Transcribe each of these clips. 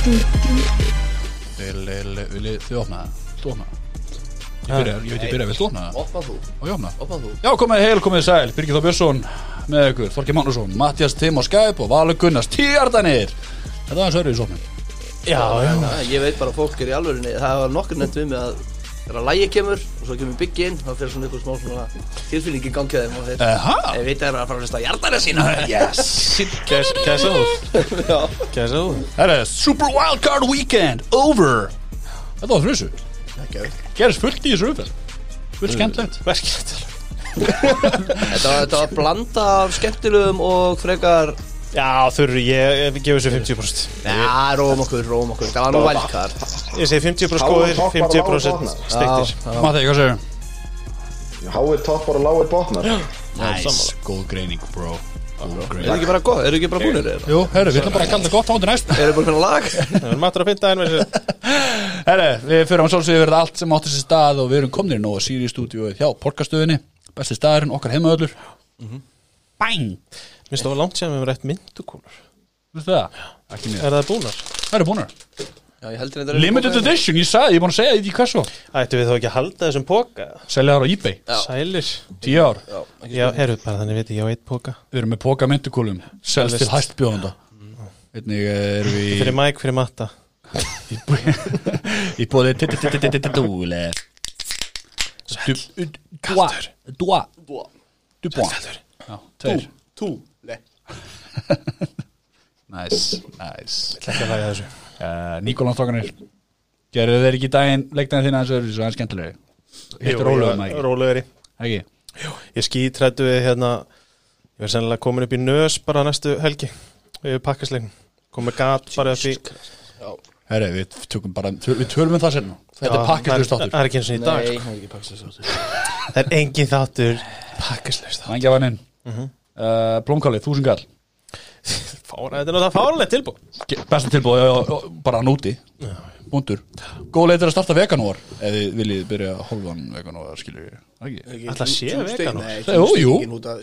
Vil, vil, vil þið opna það? Þú opna það? Ég byrja, ég veit ég byrja, viltu opna það? Opna þú, Og ég opna það? opna þú Já, komið heil, komið sæl, Birgir Þór Björnsson með ykkur, Þorki Magnússon, Mattias Tim á Skype og Valur Gunnars, tíardanir Þetta var eins og öru í sopnum Já, já Já, Ég veit bara að fólk er í alvörinni Það var nokkur nefnt við mig að þegar lægi kemur og svo kemur byggi inn þá fyrir svona ykkur smá svona að þeim og þeir Ég veit að það er að fara að hlusta hjartana sína. Yes. Kæsa Já, Kæsa þú Það er Super Wildcard Weekend over. Þetta var frusu Gerist fullt í þessu umferð Fullt skemmtilegt. Verkilegt Þetta var, þetta var blanda af skemmtilegum og frekar Já, þurru, ég, gefur þessu 50% Já, róum okkur, róum okkur. Það var nú vælkar Ég segi 50% góðir, 50% stektir Matti, hvað segir Háir toppar og lágir botnar. Nice, góð greining bro. Góð Er það greining ekki bara gott? Er það ekki bara búinir? Er Jú, herru, við ætlum bara að kalla þetta gott ándur næst. Það bara fyrir lag? Það er matur að finna en verður Herru, við fyrir að svolsögðu verið allt sem átti sér stað og við erum komnir nú á Siri stúdíóið hjá Porkastöðinni Besti staðurinn, okkar heimaöllur Bang Minnst það var langt sér með rætt myndukúlur Veistu það? Ekki mér Er það búnar? Það eru búnar Já, ég heldur þetta Limited edition, ég sagði, ég er búin að segja því hvað svo Ættu við þá ekki að halda þessum póka? Selja þar á eBay, Já. Sælir tíu ár Já, ekki Já, heyrðu bara, þannig veit ég, ég á eitt póka Við erum með póka myndukúlum Selst til Selst. hæst bjóðanda Einnig erum við Fyrir Mike, fyrir Matta í bóði Dúle Dúa Dúa Dúa. Dúa Já, tveir Tú Næs, næs Ekki að læga þessu. Uh, Níkólanstokkanir Gerðu þeir ekki daginn leiknaði þín aðeins öðru svo aðeins Rólegri Ekki? Ég skítrættu við hérna Ég verð sennilega komin upp í nös bara næstu helgi Við pakkasleiknum Komið gat bara upp í Herri, við tökum bara Við tölum um það senna Þetta er pakkislaust Það er ekki eins og í dag Nei, sko. það er ekki pakkast þáttur. Það er engin þáttur Það er ekki að vaninn uh, Blómkálið, þúsund gall Fára, þetta er náttúrulega fáralegt tilbúð Ge- Besta tilbúið, já, já, bara núti. Búndur Góð leitur að starta veganúar Ef þið viljið byrja hálfan veganúar Skilur við Ekki? Að sé vegan Nei, Jú, jú.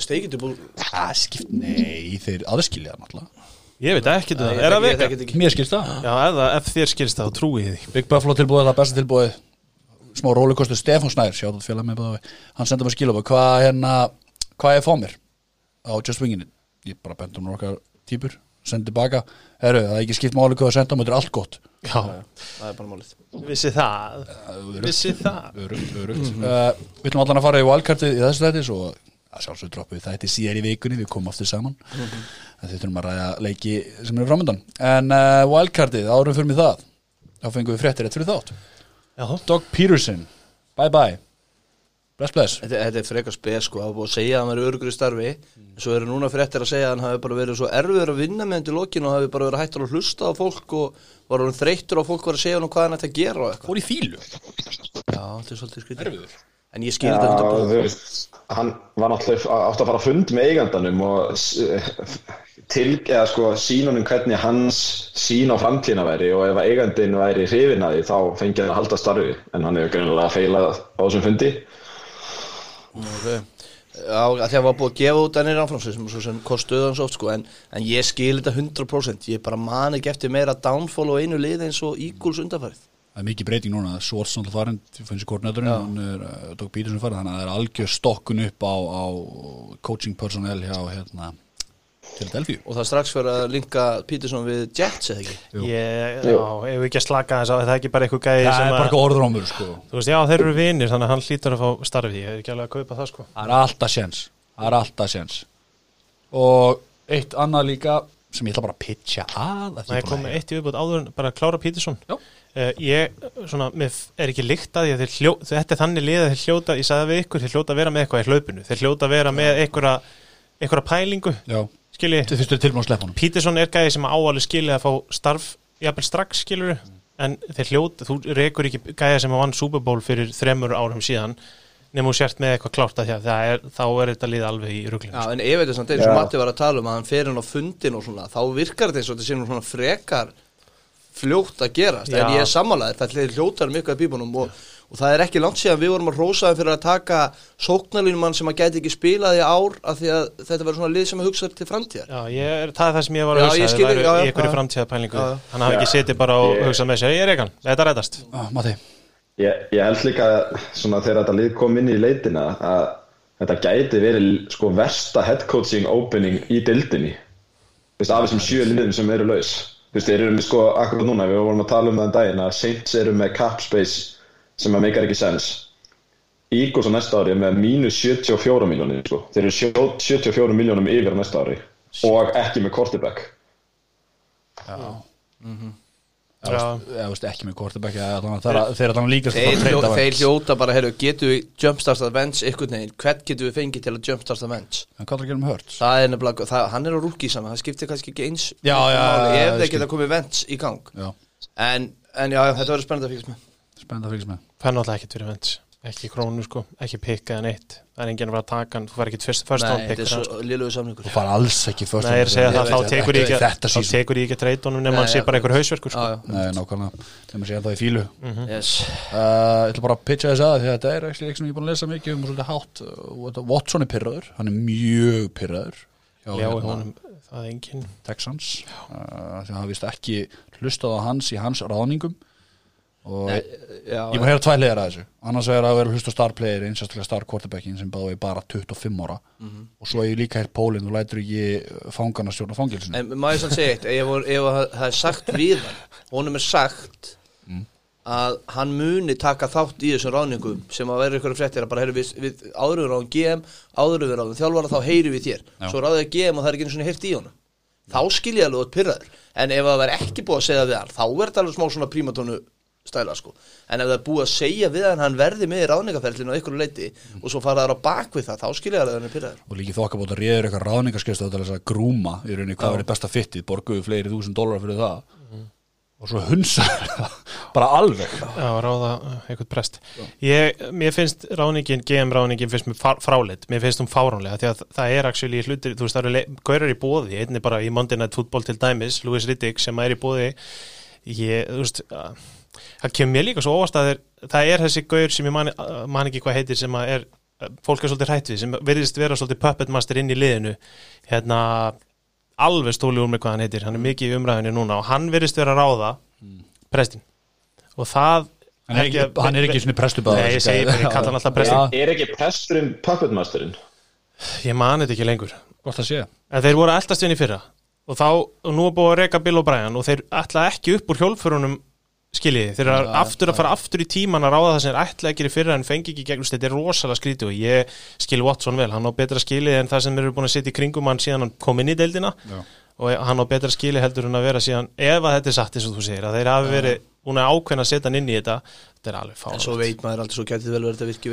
Steikindu búl Það skipt Nei, þeir aðskilja það náttúrulega. Ég veit ekki það, er ég vegan? Mér skilst það. Já, það, ef þér skilst það, þá trúi ég því. Big Buffalo tilbúið, það besta tilbúið Smá rólikostu Stefán Snær Sjátt félag með báði Hann sendur mér skilabóð. Hvað hérna Hvað Ég bara bendur mér okkar típur Sendi tilbaka. Herru, það er ekki skipt máli hvað að senda Þetta er allt gott. Já, Það er bara málið. Vissi það. Vissi það. Örugt, örugt. Uh, Við ætlum allan að fara í wildcardið í þessu þetta Svo að sjálfsög droppum við þetta síðar í vikunni Við komum aftur saman. Mm -hmm. Þið þurfum að ræða leiki sem eru framöndan En uh, wildcardið, árum fyrir mig það Þá fengum við fréttir fyrir þátt. Já, Doug Peterson, bye bye Bless bless. Þetta, þetta er frekar spes sko, það er búið að segja að hann er örugur í starfi. En svo eru núna fréttir að segja að hann hafi bara verið svo erfiður að vinna með hann til lokin og hafi bara verið hættur að hlusta á fólk og var hann þreyttur á fólk var að segja hann hvað hann ætti að gera og eitthvað. Fór í fílu Já, þetta er svolítið skrítið. Erfiður. En ég skil Já, þetta þú hundar veist, hann var náttúrulega átt að fara að fund með eigandanum og til, eða sko sínunum hvernig hans sín á framtíðina væri og ef eigandin væri hrifin að því þá fengi hann að halda starfi. En hann hefur greinilega feilað á þessum fundi okay. Já, að því að hann var búið að gefa út ennir áframsvið sem, svo sem kostuð hans oft sko en, en ég skil þetta 100% ég bara man ekki eftir meira downfall og einu lið eins og Eagles undanfærið Það er mikið breyting núna, náttúrulega farin finnst í koordinatorinn, hann er uh, Doug Peterson farin, þannig að það er algjör stokkun upp á, á coaching personnel hjá hérna til Delfíu. Og það er strax fyrir að linka Peterson við Jets eða ekki? Jú. ég, já, ef við ekki að slaka þess á Það er ekki bara eitthvað gæði Það sem er bara að eitthvað orðrómur sko. Þú veist, já, þeir eru vinir, þannig að hann hlýtur að fá starfi Ég hef ekki alveg að kaupa það, sko. Það er alltaf séns. Það er alltaf séns. Og eitt annað líka sem ég ætla bara að pitcha að, að Það er komið eitt í viðbútt áður en bara að klára Pítursson Já. uh, Ég, svona, mér er ekki líkt að því að þeir hljó, þetta er þannig lið að þeir hljóta, ég sagði við ykkur, þeir hljóta að vera með eitthvað í hlaupinu. Þeir hljóta að vera með einhverja, einhverja pælingu, Já, skilji? Þið fyrstu tilbúin að sleppa honum. Pítursson er gæði sem áalið skilji að fá starf, jafnvel strax skilur En þeir hljóta, þú rekur ekki gæði sem að vann Super Bowl fyrir þremur árum síðan Nefnum þú sért með eitthvað klárt að því að það er, þá er þetta lið alveg í ruglinu Já, en ef þetta er samt eins og Matti var að tala um að hann fer hann á fundin og svona, þá virkar þetta eins og þetta sé nú svona frekar fljótt að gerast, Já. en ég er sammálaðir það er hljótar af bíbunum og, og það er ekki langt síðan við vorum að rósa þeim fyrir að taka sóknarlínumann sem að gæti ekki spilað í ár af því að þetta verður svona lið sem að hugsa til framtíðar. Já, ég, það er það sem ég var að hugsa ég það já, í einhverju já. hann hafi ekki setið bara og hugsað með sér, ég er ekkan, þetta rætast ah, Matti, Ég, ég held líka svona þegar þetta lið kom inn í leitina að þetta gæti verið sko versta headcoaching opening í dildinni af þessum sjö liðum sem eru laus. Þú veist, að um að sem að meikar ekki sens. Eagles á næsta ári er með mínus 74 miljónir sko. þeir eru sjó- 74 miljónum yfir á næsta ári og ekki með quarterback. Já. eða veist ekki með quarterback eða allan að það er- þeir að hljóta bara, herru, getum við jumpstartað Vents ykkur neginn, hvern getum við fengið til að er að með Hurts? það er nefnilega, það, hann er á rúkísana það skiptir kannski ekki eins Já, já, já, ef þeir geta komið Vents í gang. Já, en, en já, já, þetta verður spennandi að fylgjast með spennt að fylgjast með. Það er náttúrulega ekkert fyrir vends ekki krónu sko, ekki pikka en eitt það er enginn að fara að taka hann, þú fær ekkert fyrst, er svo liðlegu samningur. Þú fara alls ekki först Nei, ég er að segja það, Ég þá tekur ég ekki ekki að honum nema hann sé bara einhver hausverkur sko. Nei, nákvæmlega. Þeim að segja það í fílu. Yes. uh, Ég ætla bara að pitcha þess að því að þetta er ekki leik sem ég er búin að lesa mikið um og svolítið hátt. Uh, Watson er pyrraður, hann er mjög pyrraður hérna, það er Texans. Uh, því að hann vist ekki hlustað á hans í hans ráðningum og Nei, já, ég maður heyra tvær legar að þessu. Annars vegar að vera að hlusta á star quarterbackin sem báði bara 25 ára. Mhm. og svo er ég líka hér pólinn og lætur ekki fangana stjórna fangilsinu En maður sann segja eitt, ef, það er sagt við hann, honum er sagt að hann muni taka þátt í þessum ráðningum sem að vera ykkur fréttir að bara heyri við, við áður við ráðum GM, áður við ráðum þjálfara þá heyri við þér, Já. svo ráðið GM og það er ekki einu svona heyrt í honum. Þá skilja alveg út pyrraður, en ef það verð ekki búið að segja hann, þá er þetta alveg smá svona prímatónu stæla sko, en ef það er búið að segja við hann, hann verði með í ráðningaferlinu á ykkur leiti og svo fara þær á bak við það, þá skilja alveg hann er pyrraður og líki þokkabóta réður eitthvað ráðningarskristu til þess að grúma í rauninni hvað verið besta fittið borguðu fleiri þúsund dólar fyrir það. Og svo hunsa bara alveg. Já, ráða uh, eitthvað prest. Ég, Mér finnst ráningin, GM ráningin finnst mér fráleitt, mér finnst hún fáránlega því að það er actually hlutir, þú veist það eru gaurar í bóði, einni bara í Monday Night Football til dæmis, Louis Riddick sem er í bóði ég, þú veist uh, það kemur mér líka svo óvast að þeir, það er þessi gaur sem ég man, uh, man ekki hvað heitir sem að er, uh, fólk er svolítið hrætt við sem verðist vera svolítið puppet master inn í liðinu. Hérna alveg stóli úr með hvað hann heitir, hann er mikið í umræðinu núna og hann verðist vera ráða prestin og það hann er ekki, hann er ekki svona prestu Nei, ég segi bara, ég kalla hann alltaf prestin Er ekki presturinn puppetmasterinn? Ég mani þetta ekki lengur. En þeir voru alltaf stjörn í fyrra. Og þá, og nú er búið að reka Bill O'Brien og þeir ætla ekki upp úr hjólfurunum skiljiði, þeir eru aftur að fara aftur í tíman að ráða það sem er ætla ekki í fyrra en fengi ekki gegnum þetta er rosalega skrítið og ég skil Watson vel, hann á betra skilið en það sem eru búin að setja í kringum hann síðan hann kom inn í deildina. Já. og hann á betra skilið heldur en að vera síðan ef að þetta er satt eins og þú segir að þeir hafi verið búin að ákveðna að setja hann inn í þetta þetta er alveg En svo veit maður aldrei, svo gæti vel verið að þetta virki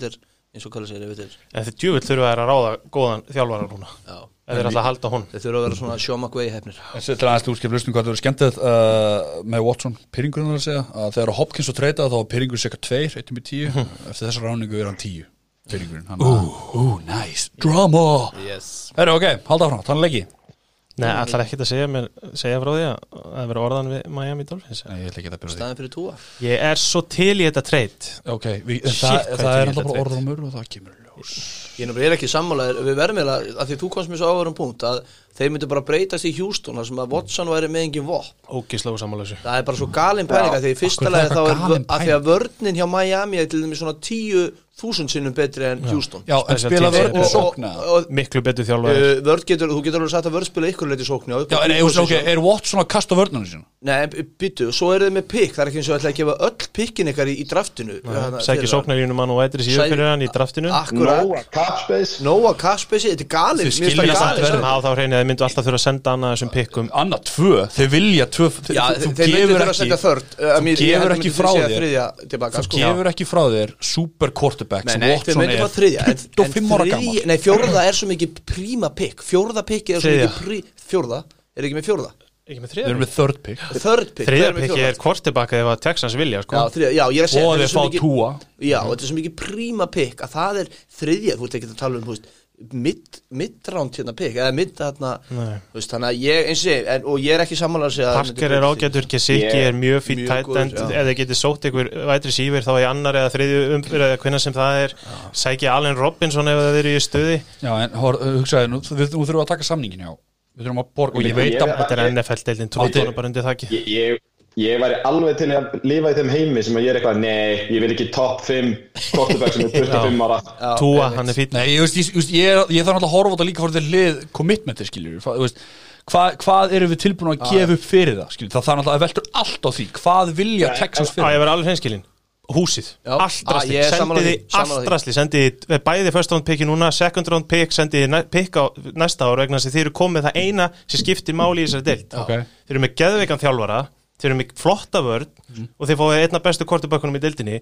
vel þessi Það er er eins og segir ef þetta er en þeir djúvill þurfa að ráða góðan þjálfara núna. Já, ef þeir ætla að halda hún þeir þurfa að vera svona McVay hefnir Til aðeins útskip lustum hvað það verður skemmtið uh, með Watson, Pyrringurinn að segja. Að þegar Hopkins og treyta þá var Pyrringur cirka 2, 1 með 10 eftir þessa ráningu er hann 10 Pyrringurinn, hann Ú, ú, nice, drama. Yes. Herru, ok, halda áfram, þannig leiki Nei, allar ekkert að segja, mér, segja frá því að það vera orðan við Miami Dolphins? Nei, ég ætla ekki að byrja því. Staðin fyrir túa Ég er svo til í þetta treyt Ok, við, Shit, það, hvað það ég er þetta alltaf bara treyt. orðrumur og það kemur í Ég er náttúrulega ekki sammálaðir Við verðum eiginlega, að því þú komst mér svo áverum punkt að þeir myndu bara breytast í Houston þar sem að Watson væri með engin vopn. Ógíslega samanlösu Það er bara svo galin pælinga því í fyrsta það þá er er að því að vörninn hjá Miami er til dæmis svona tíu þúsund sinnum betri en Houston. Já, en spila vörn er- og sókna Miklu betur þjálfar uh, vörn getur, þú getur alveg sagt að vörn spila ykkur leiti upp Já, en er, er Watson að kasta vörnunum sína? Nei, byttu, svo eru þið með pikk Það er ekki eins og ætla að gefa öll pikkin ykkar í, í draftinu. Sækir fyrir- sóknarlínu mann og eitri Nóa Capspace Nóa Kaspesi, þetta er galið. Finnst skilja það samt verðið. sko. Á þá hreinu að þeir myndu alltaf þurfa að senda annað þessum pikkum. Anna, tvö, þeir vilja tvö Já, þú þeir myndu gefur þurfa að setja þörd þú gefur ekki frá þér. þú sko. gefur ekki frá þér super quarterback Nei, sem Watson myndu er bara þriðja en, en 25 ára gammal Nei, fjórða er svo mikið príma pikk. Fjórða pikk er svo mikið prí, Fjórða, er ekki með fjórða? ekki Við erum með third pick. Third pick er kvortibaka ef að Texans vilja sko. Já, þriðja, já, ég er að segja Og þeir fá túa Já, þetta er svo mikið príma pick að það er þriðja, þú ert ekki að tala um, þú veist mid, midround hérna pick eða mid þarna, þú þannig að ég eins og ég, en, og ég er ekki sammála að segja að það myndi Parker er ágætur, Gesicki er mjög en já. ef þið getið sótt ykkur vætri sífir þá í annar eða þriðju umfyrir eða hvernig sem það er. Sækja Allen Robinson ef það eru í stuði. Já, en hor, hugsaði, nú, við, nú þurfum að taka samningin já Við þurfum að borga og ég veit að Þetta er Matti- tóttónu bara undir þakki Ég, ég, ég væri alveg til að lifa í þeim heimi sem að ég er eitthvað, nei, ég vil ekki top 5 quarterback sem er 25 ára. Túa, hann er Nei, ég, veist, ég, ég, ég, ég þarf náttúrulega að horfa á þetta líka fyrir til hlið commitmenti, skiljur Hva, Hvað erum við tilbúin að gefa upp fyrir það, skiljur Það þarf náttúrulega að veltur allt á því. Hvað vilja Texas fyrir Húsið, Já. allt Ah, rastli Sendiði allt rastli Sendiði bæði first round picki núna Second round pick, sendiði pick á næsta ára vegna þess að þið eru komið það eina sem skiptir máli í þessari deild. Ok. Þið eru með geðveikan þjálfara Þið eru með flotta vörn og þið fáið einna bestu kortubökkunum í deildinni.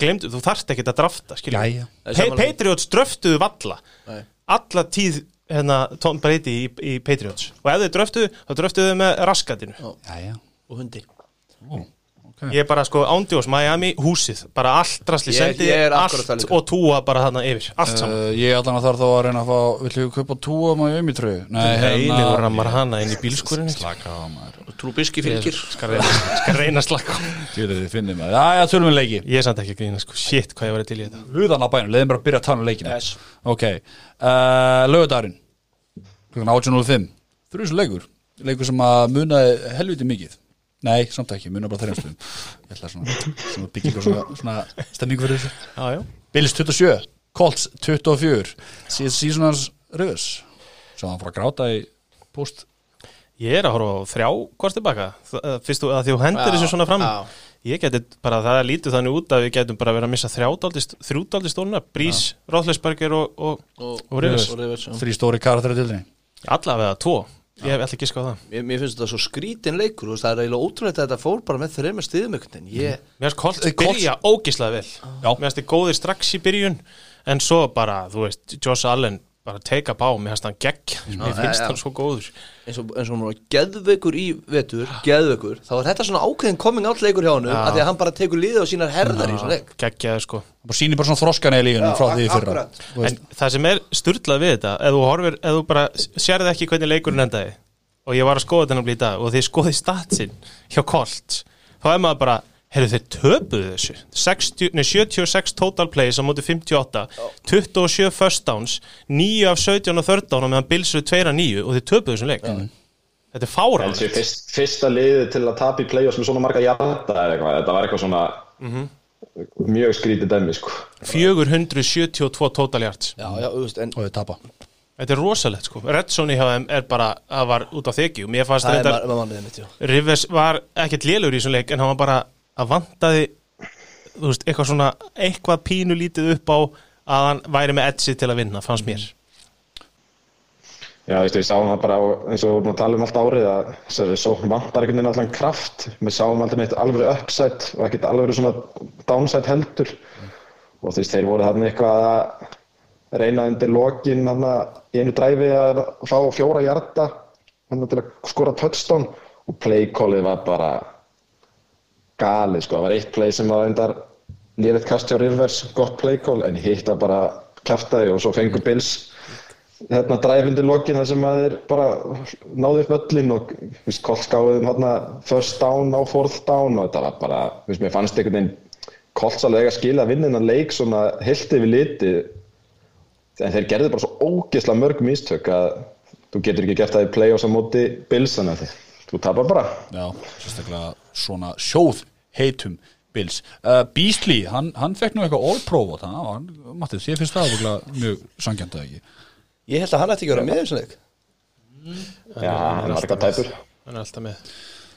Glemdu, þú þarft ekki að drafta því. Patriots dröftuðu valla Nei. alla tíð hérna, Tom Brady í, í Patriots. Og ef þið dröftuðu, þá dröftuðu með raskatinu. Jæja. Og hundi. Ó, ok. Ég er bara sko ándjós, Miami, húsið bara allt drasli, Ég- sendi ég er allt og túa bara þarna yfir, allt saman. Uh, ég allan að þarf þá að reyna að fá Villu við kaupa túa maður um í tröju Nei, Heili og rammar hana inn í bílskurinn Slaka á maður. Trúbiski fylgir skal reyna, að slaka á. Tjóður þið finnir maður. Já, já, tölum við leiki Ég er samt ekki að grína, sko, shit, hvað ég var til í þetta. Huðan á bænum, leiðum bara að byrja að tala um leikina. Yes. Ok, uh, lögadagurinn Klukkan 18.05 Þú þessu leikur. Leikur sem að munaði helviti mikið Nei, samt ekki, munaði bara þreymstum Ég ætla svona, svona byggja ykkur svona, svona stemmingu fyrir þessu. Bills 27, Colts 24 Síðan síðan röðs Svo hann fór að gráta í post Ég er að horfa á þrjá hvort tilbaka Þ- Fyrst þú, að því þú hendir þessu svona fram. já. Ég geti bara, það lítið þannig út að við getum bara verið að missa þrjúdaldi stóluna Brís, Róðleisberger og, og, og, og já. Þrý stóri karakter í dildinni Allavega tvo, ég hef alltaf giskað á það. Mér, mér finnst þetta svo skrítin leikur veist, það er eiginlega ótrúlega að þetta fór bara með einhvern veginn ég, Mér finnst Colts Colts- byrja ógislega vel. Já. Mér finnst þið góðir strax í byrjun En svo bara, þú veist, Josh Allen bara take up á, mér finnst hann gegg Mér finnst hann svo góður. Eins og, eins og hann var geðveikur í vetur geðveikur, þá er þetta svona ákveðin coming out leikur hjá hann að því að hann bara tekur liðið á sínar herðar í svona leik. Geggjaði sko. Bara sýnir bara svona þroskan í lífunum frá því í fyrra. En það sem er sturlað við þetta Ef þú horfir, ef þú bara sérði ekki hvernig leikurinn endaði Og ég var að skoða þennan blíta Og þið skoðið statsin hjá Colts Þá er maður bara, heyrðu þeir töpuðu þessu. 60, nei, 76 total plays á móti 58 27 first downs 9 af 17 og 13 og meðan Bills eru 2 að 9 og þið töpuðu þessum leik. Þetta er Þessi fyrst, fyrsta liðið til að tapa í play-offs með svona marga eitthvað, þetta var eitthvað svona mjög skrítið dæmi sko. 472 total yards. Já, já, þú veist, en Og þau tapa. Þetta er rosalegt sko. Red Zone hjá þeim er bara, það var út á þykju Mér fannst já. Rivers var ekkert lélur í þessum leik en hann var bara að vantaði veist, eitthvað svona eitthvað pínu lítið upp á að hann væri með edsi til að vinna, fannst mér. Já, veistu, við sáum það bara á, eins og við vorum að tala um allt árið að svo, vantar einhvern veginn allan kraft. Við sáum aldrei neitt alveg upside og ekkert alveg svona downside heldur. Og þú veist, þeir voru þarna eitthvað að reyna undir lokin þarna í einu dræfi að fá fjóra hjarta þarna til að skora touchdown. Og playkólið var bara galið, sko, það var eitt play sem var endar lérið kast hjá Rivers, gott playkól en hitt að bara kæftaði og svo fengur Bills hérna dræfindi lokin þar sem að þeir bara náðu upp öllin og viðst, kolskáðum hérna first down á fourth down og þetta var bara, viðst, mér fannst einhvern veginn kolsalega skila að vinna innan leik svona heilt yfir liti en þeir gerðu bara svo ógeðslega mörg mistök að þú getur ekki gert það í play-offs á móti þannig að þú tapar bara. Já, sérstaklega svona sjóð heitum Bills. Uh, Beasley, hann, hann fekk nú eitthvað all-pro á það, hann, Mattið, þér finnst það örugglega mjög sangjant að ekki? Ég held að hann ætti ekki að vera með í þessum leik. Já, hann var alltaf tæpur. hann er alltaf með.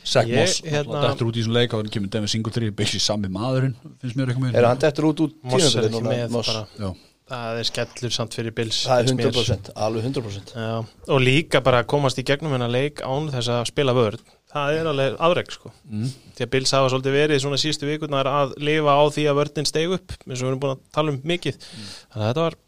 Zach Ég, Moss, hérna- dættur út í þessum leik og hann kemur Devin Singletary, basically sami maðurinn finnst mér eitthvað er með hann dettur út út Moss er tímabilið ekki núna, með Moss? bara, Já, það er skellur samt fyrir Bills það er finnst mér. 100%, alveg 100% Já, og líka bara að komast í gegnum hennar leik án þess að spila vörð það er alveg afreg sko. Mm. því að Bills hafa svolítið verið svona sístu vikurnar að lifa á því að vörðin steg upp eins og við erum búin að tala um mikið. Þannig að þetta var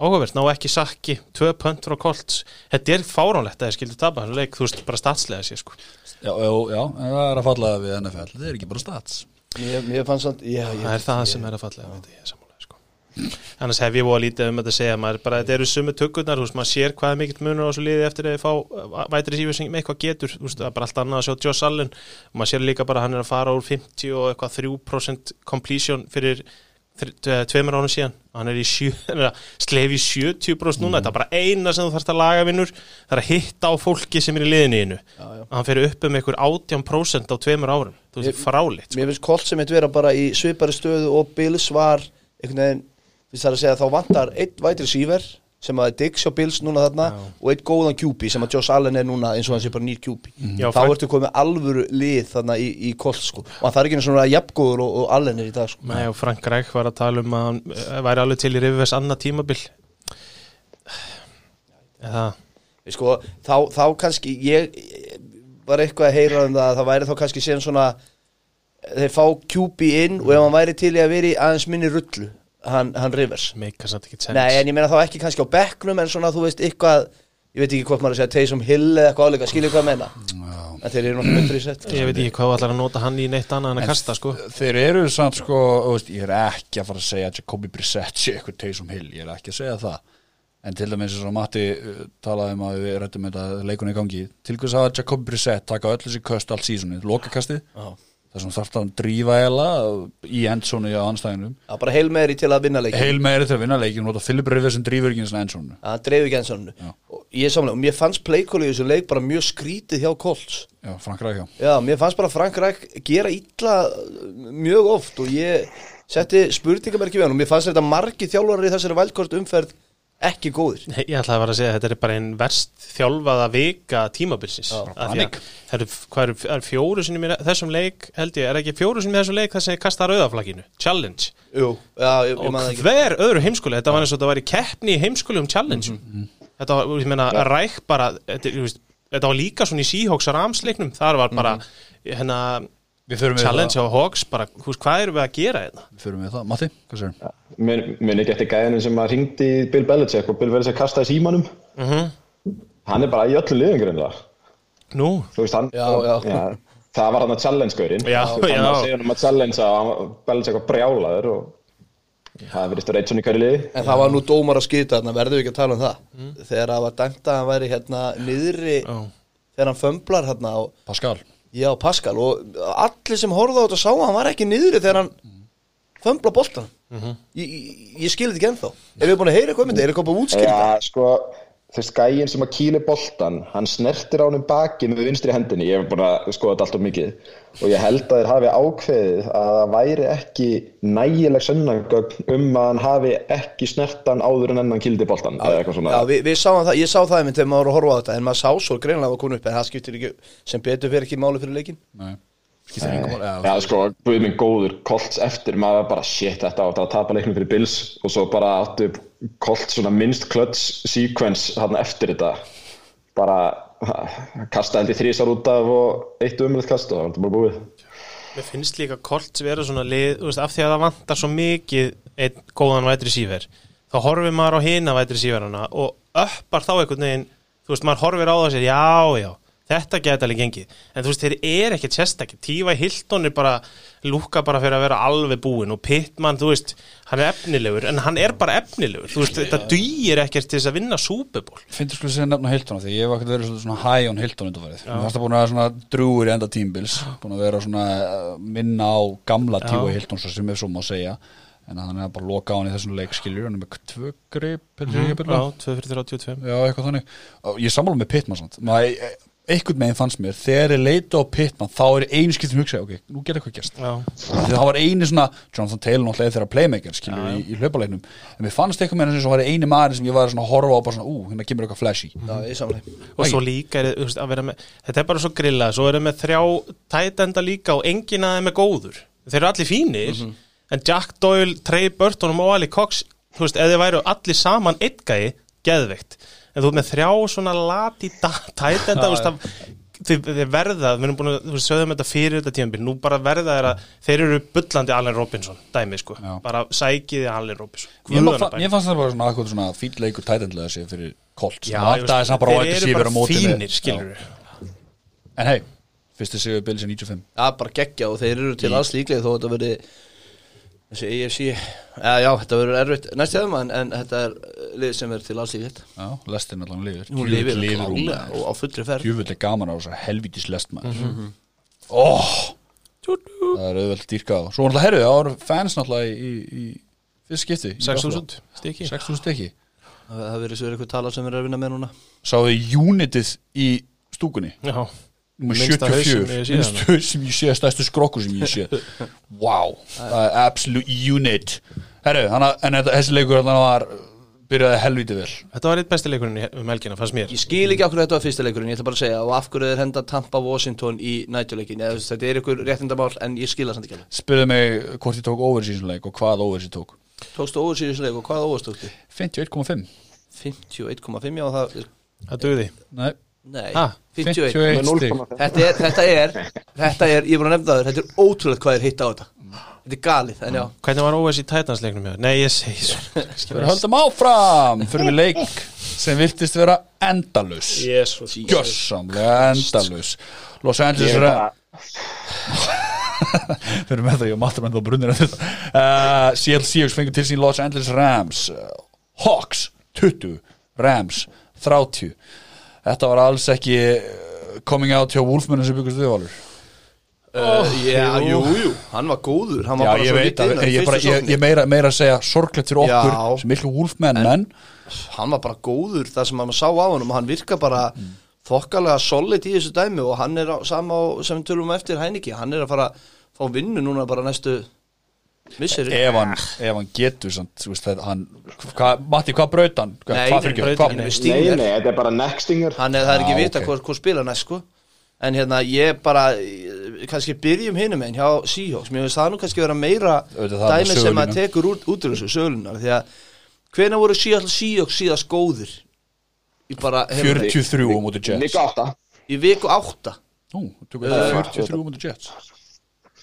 áhugavert, ná ekki sakki tvö pönt frá Colts, þetta er fáránlegt að það skildu tapa þú veist, bara statslega sér sko. Já, já, já, það er að falla við NFL Það er ekki bara stats. Mér fannst samt, já, ég, það er það sem er að falla ég veit, ég er sammála, sko. Annars hef ég búið að lítið um þetta að segja maður bara, þetta eru sumu tökurnar, þú veist, maður sér hvað er mikill munur á þessu liði eftir að þið fá vætri sífur sem eitthvað getur, þú veist, það er bara allt annað að sjá Josh Allen, og maður sér líka bara hann er að fara úr 50 og eitthvað 3% completion fyrir tveimur ánum síðan, hann er í sjö, slefi 70% núna, þetta er bara eina sem þú þarfst að laga vinnur, það er að hitta á fólki sem er í liðinu innu, já, já. að hann fer upp um einhver 18% á tveimur árum, þú veist, fráleitt sko. Mér finnst Colt sem eitt vera bara í svipari stöðu og Bills var einhvern veginn, við þarf að segja að þá vantar eitt vætri síver sem að er Diggs hjá Bills núna þarna Já. og eitt góðan QB sem að Josh Allen er núna eins og hann sé bara nýr QB Já, þá fræk- ertu komið alvöru lið þarna í, í Colt sko. Og hann þarf ekki svona jafngóður og, og Allen er í dag sko. Nei, og Frank Reich var að tala um að hann eh, væri alveg til í Rivers annað tímabil. Eða? Við sko, þá, þá kannski ég ég var eitthvað að heyra um það að það væri þá kannski síðan svona þeir fá QB inn og ef hann væri til í að vera í aðeins minni rullu hann, hann Rivers. Meika samt ekki sens Nei, en ég meina þá ekki kannski á bekknum en svona þú veist eitthvað ég veit ekki hvort maður að segja Taysom Hill eða eitthvað áleika, skilur hvað að menna Já. en þeir eru náttúrulega myndir í sett Ég veit ekki hvað ætlar að nota hann í neitt annað en að kasta sko. Þeir eru samt sko, þú veist, ég er ekki að fara að segja að Jacobi Brissett sé eitthvað Taysom Hill, ég er ekki að segja það. En til dæmis eins og Matti uh, talaði um að við rættum þetta leikunni í gangi. Til hvers að Jacobi Brissett taka öll þessi köst allt sísunni, lokakastið? Já, þar sem þarf að drífa eða í endsónu á anstæðinum Já, bara heil meðri til að vinna leikin heil meiri til að vinna leikin og nota Philip Rivers sem drífur ekki eins og endsónu Það dreif ekki Já. og ég er samlega, og mér fannst playcalli í þessum leik bara mjög skrítið hjá Colts. Já, Frank Rækja Já, mér fannst bara Frank Ræk gera illa mjög oft og ég setti spurningamerki við hann og mér fannst þetta margi þjálfarar í þessari vældkort umferð ekki góðir. Nei, Ég ætlaði að vera að segja að þetta er bara einn verst þjálfaða vika tímabilsins. Það eru, það fjóru sinni í þessum leik held ég, er ekki fjóru sinni í þessum leik þar sem ég kasta rauðaflaginu, challenge. Jú, já, ég, ég og það ekki. hver öðru heimskuli, þetta var eins og þetta var í keppni í heimskuli um challenge. Þetta var, ég meina, ræk bara þetta, þetta var líka svona í Seahawks ramsleiknum, þar var bara hérna, Við förum við challenge á Hawks bara, þú veist, hvað erum við að gera hérna? við förum við það. Matti, hvað sér? Mun mun ekki eftir gæðinu sem að ringdi Bill Belichick og Bill Belichick kastaði símanum Mhm. hann er bara í öllum liðingur en það Nú, Þú veist, hann, Já, já. það var hann að challenge-gaurinn Já, hann já. að segja hann um að challenge að Belichick var brjálaður og það verðist að reynt svona í hverju liði En það var nú dómar að skita þarna, verðum við ekki að tala um það Þegar það var dæmt að hann væri hérna niðri Já. Þegar hann fömblar hérna á, Pascal Já, Pascal Og allir sem horfðu á þetta sá að hann var ekki niðri þegar hann fömbla boltan Ég, ég, ég skil þetta ekki ennþá Er við búin að heyra eitthvað um þetta? Er eitthvað búin að útskýra þetta? Já, sko, þess gægin sem að kýli boltan, hann snertir á hann baki með vinstri hendinni, ég hef búin að skoða þetta allt of mikið. Og ég held að þeir hafi ákveðið að það væri ekki nægileg sönnangögn um að hann hafi ekki snertan áður en enn hann kýldi boltan eða eitthvað svona. Já, við, við sáum það, ég sá það einmitt þegar maður var að horfa á þetta En maður sá svo greinlega að koma upp En það skiptir ekki, sem betur fyrir ekki máli fyrir leikin Nei, mál Já, sko, Guð minn góður, Colts eftir, maður var bara shit, þetta átti að tapa leiknum fyrir Bills og svo bara áttu Colts svona minnst klöts sequence hann eftir þetta. Bara kasta held í þrísar út af og eitt umrætt kast og það var bara búið. Mér finnst líka Colts vera svona lið, veist, af því að það vantar svo mikið einn góðan vætri sífer þá horfir maður á hina vætri síferana og öppar þá einhvern veginn þú veist, maður horfir á það sér, já, já þetta geta alveg gengið, en þú veist, þeir eru ekkert sérstakki, Tífa Hilton er bara lúka bara fyrir að vera alveg búinn og Pittman, þú veist, hann er efnilegur en hann er bara efnilegur, þú veist, þetta dugir ekkert til þess að vinna Bowl. Finnst þú að nefna Hilton því? Ég hef ekkert verið svona- svona high on Hilton undanfarið. Mér fannst það búin að vera svona drúur í enda tímbils búin að vera svona uh, minna á gamla. Hilton svo sem er svo má segja. En hann er bara að loka á hann í þessum leik skiljur hann er með tvö grip ekki Já, að 2 fyrir 32 Já, eitthvað þannig. Ég sammála með Pittman samt. Maður, einhvern meginn fannst mér þegar ég leita á Pittman þá er einu skiptum hugsa ok, nú gerir eitthvað gerst. Já, Því það var eini svona, Jonathan Taylor náttúrulega þeirra playmaker skilur í, í hlaupaleiknum. En mér fannst eitthvað með þess að var eini maður sem ég var svona að horfa á bara svona, ú, hérna kemur eitthvað flashy. Já, ég samlega og svo líka er, veist, að vera með þetta er bara svo grillað, svo eru með þrjá tætenda líka og enginn að þeim er góður. Þeir eru allir fínir en Jack Doyle, Trey Burton og Mo En þú ert með þrjá svona lati da- tætenda, þú veist, það þeir, verða, við erum búin að, þú veist, sögðum þetta fyrir þetta tímabil, nú bara verða þeir að þeir eru bullandi Allen Robinson, dæmi sko, Já. bara sækiði Allen Robinson fa bæn. ég fannst það bara svona akkur svona fýll leikur tætendlega sér fyrir á þeir eru bara fínir, skilur Já. En hei, fyrsti sigur Bills í 95 Já, bara geggja og þeir eru til alls líklega þó þetta verði þessi AFC Já, já, þetta verður erfitt næst hjá þeim en, en þetta er lið sem er til alls líklegt Já, lestin allan lifir Hún lifir klálega og á fullri ferð. Djöfull er gaman á þessar helvítis lest maður Mhm. Óh Það er auðvelt dýrka á. Svo náttúrulega herðu, það voru fans náttúrulega í, í, í fyrst skipti í 6.000 stykki. 6.000 stykki. Það verður svo eitthvað tala sem er að vinna með núna. Sáðu Unitið í stúkunni? Já, Minnsta haus sem 74 ég sé Minnst haus sem ég sé Stærstu skrokku sem ég sé. Wow er absolute unit. Herru, en þetta, þessi leikur þannig var Byrjaði helvítið vel. Þetta var eitt besti leikurinn í- um helgina, fannst mér. Ég skil ekki okkur þetta var fyrsta leikurinn, ég ætla bara að segja og af hverju þeir henda Tampa Washington í nætjuleikin eða þetta er ykkur réttindamál en ég skil það samt ekki alveg. Spurðu mig hvort ég tók overseason leik og hvað overseason tók. Tókstu óversiðis leik og hvað óvers tókstu? 51,5 51,5 já það er, Það döði Nei, nei, Ha, 51 Með 51 stig. 0,5 Þetta er, þetta er, þetta er, ég er búin að nefna það þetta er ótrúlega hvað er hitt á þetta. Þetta er galið, en já. Hvernig var OS í Titans-leiknum hjá? Nei, ég segi svo. Við höldum áfram fyrir við leik sem virtist vera endalus Jésús Gjörsamlega endalus Los Angeles er Við erum með það, ég matur með það brunnir að þetta. Uh, Seattle Seahawks fengur til sín Los Angeles Rams. Hawks 20 Rams 30 Þetta var alls ekki uh, coming out hjá Wolfmann sem byggast við valur? Uh, já, jú, jú, hann var góður. Hann var Já, ég veit að ég, bara, ég, ég meira, meira að segja sorglegt fyrir okkur Já. sem miklu Wolfmann menn. Hann var bara góður það sem maður sá á hann og hann virka bara þokkalega solid í þessu dæmi og hann er á, sama á, sem við tölum um eftir hæniki hann er að fara að fá vinnu núna bara næstu ef hann, ef hann getur samt, þú veist, það, hann, hva, Matti, hvað braut hann? Hva, Nei, hvað fyrir braut hann Nei, nei, þetta er bara nextinger. Hann er það er ekki Já, vita ok. hvað, hvað spila næst sko. En hérna ég bara kannski byrjum hinum einn hjá Seahawks. Mér finnst það nú kannski vera meira dæmi sem að tekur út, út úr þessu sögulinar því að hvena voru Seattle Seahawks síðast góðir? Bara hérna, 43 á móti Jets. Í viku átta. Nú, tökum við 43 á móti Jets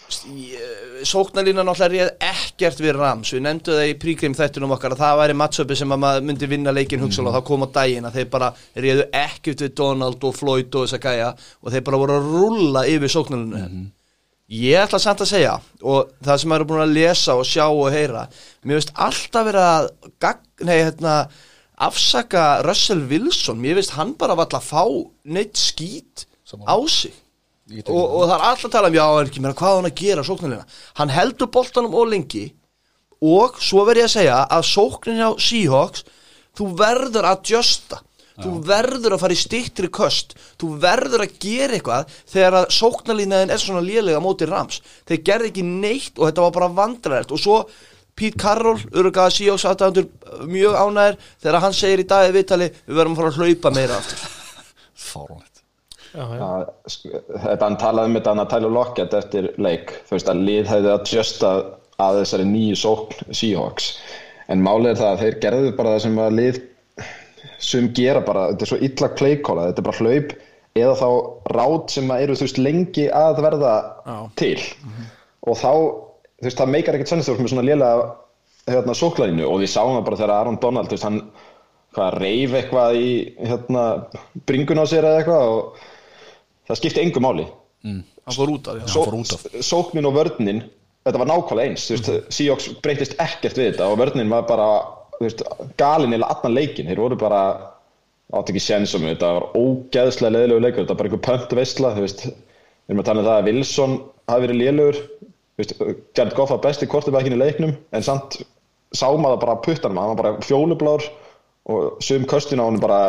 sóknarlína náttúrulega réð ekkert við Rams. Við nefndu það í príkrim þættunum okkar að það væri matchupi sem að maður myndi vinna leikin hugsalega og þá kom á daginn að þeir bara réðu ekkert við Donald og Floyd og þess að gæja og þeir bara voru að rulla yfir sóknarlínu ég ætla samt að segja og það sem maður er búin að lesa og sjá og heyra mér veist alltaf vera að nei, hérna, afsaka Russell Wilson. Mér veist hann bara valla að fá neitt skít Sammála. á sig og, og það er alltaf að tala um já, er ekki meira hvað hann að gera sóknarlega hann heldur boltanum og lengi og svo verð ég að segja að sóknin hjá Seahawks þú verður að justa. Þú verður að fara í stittri köst. Þú verður að gera eitthvað þegar að sóknarlínaðin er svona lélega móti rams, þeir gerði ekki neitt og þetta var bara vandræðert og svo Pete Carroll, öruglega Seahawks aðdæðandur mjög ánæður þegar hann segir í viðtali, við verðum að fara að hlaupa meira aftur. Já, já. sk- þetta hann talaði um þetta hann að Tyler Lockett eftir leik þú veist að lið hefði að justa að þessari nýju sókn Seahawks. En málið er það að þeir gerðu bara það sem að lið sem gera bara, þetta er svo illa playkóla þetta er bara hlaup eða þá rátt sem að eru þú veist lengi að verða til. Og þá, þú veist það meikar ekkert veist með svona lélega hérna, sóklarinu og við sáum það bara þegar Aaron Donald þú veist hann hvað reyf eitthvað í hérna, bringun á sér eða eitthvað og það skipti engu máli. Hann fór út af því Só, fór út af. sóknin og vörnin þetta var nákvæmlega eins mm. Seahawks breytist ekkert við þetta og vörnin var bara þú veist, galin eða allan leikin þeir voru bara átt ekki sénsum þetta var ógeðslega leðilegu leikur þetta var bara einhver pönt veistla þú veist, við erum að tala um það að Wilson hafi verið veist, Jared Goff var besti kortibækin í leiknum en samt sá maður bara puttanum hann var bara fjólublár og sum köstin á hann bara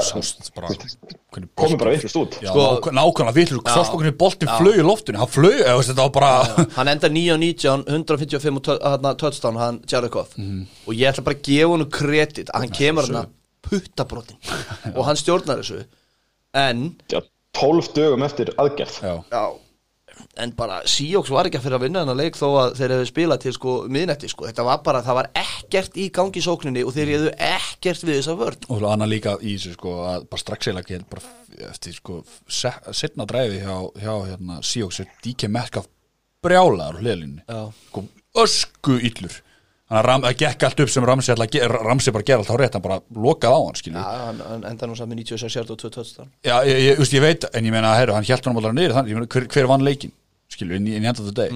bara hvernig komið bara vittlust út. Já, Sko- nákvæm- nákvæmlega vitlu Sást hvernig boltin flög í loftinu. Hann flög, þetta var bara hann endar 9-19 155 og tö- þarna touchdown hann Jared Goff. Og ég ætla bara að gefa hann kredit að hann kemur hann að puttabrotin og hann stjórnar þessu. En Já, 12 dögum eftir aðgerð. Já, já, en bara Seahawks var ekki að fyrir að vinna þennan leik þó að þeir hefðu spilað til sko miðnetti sko, þetta var bara, það var ekkert í gangi í sókninni og þeir hefðu ekkert við þessa vörn. Og annað líka í þessu sko að bara strax eða ekki bara eftir sko se- setna dræfi hjá, hjá hérna Seahawks DK Metcalf brjálaður á hliðlinni Já. sko ösku illur þannig að það gekk allt upp sem Ramsey Ramsey bara gera allt á rétt hann bara lokaði á hann skilju Já, hann, enda nú saman 96 hjart og 2 tötstan Já, ég, ég, ég, ég veit, en ég meina, herru, hann hjælt hann alveg niður, þannig, ég meina, hver, hver vann leikin skilju, inn í enda þetta deg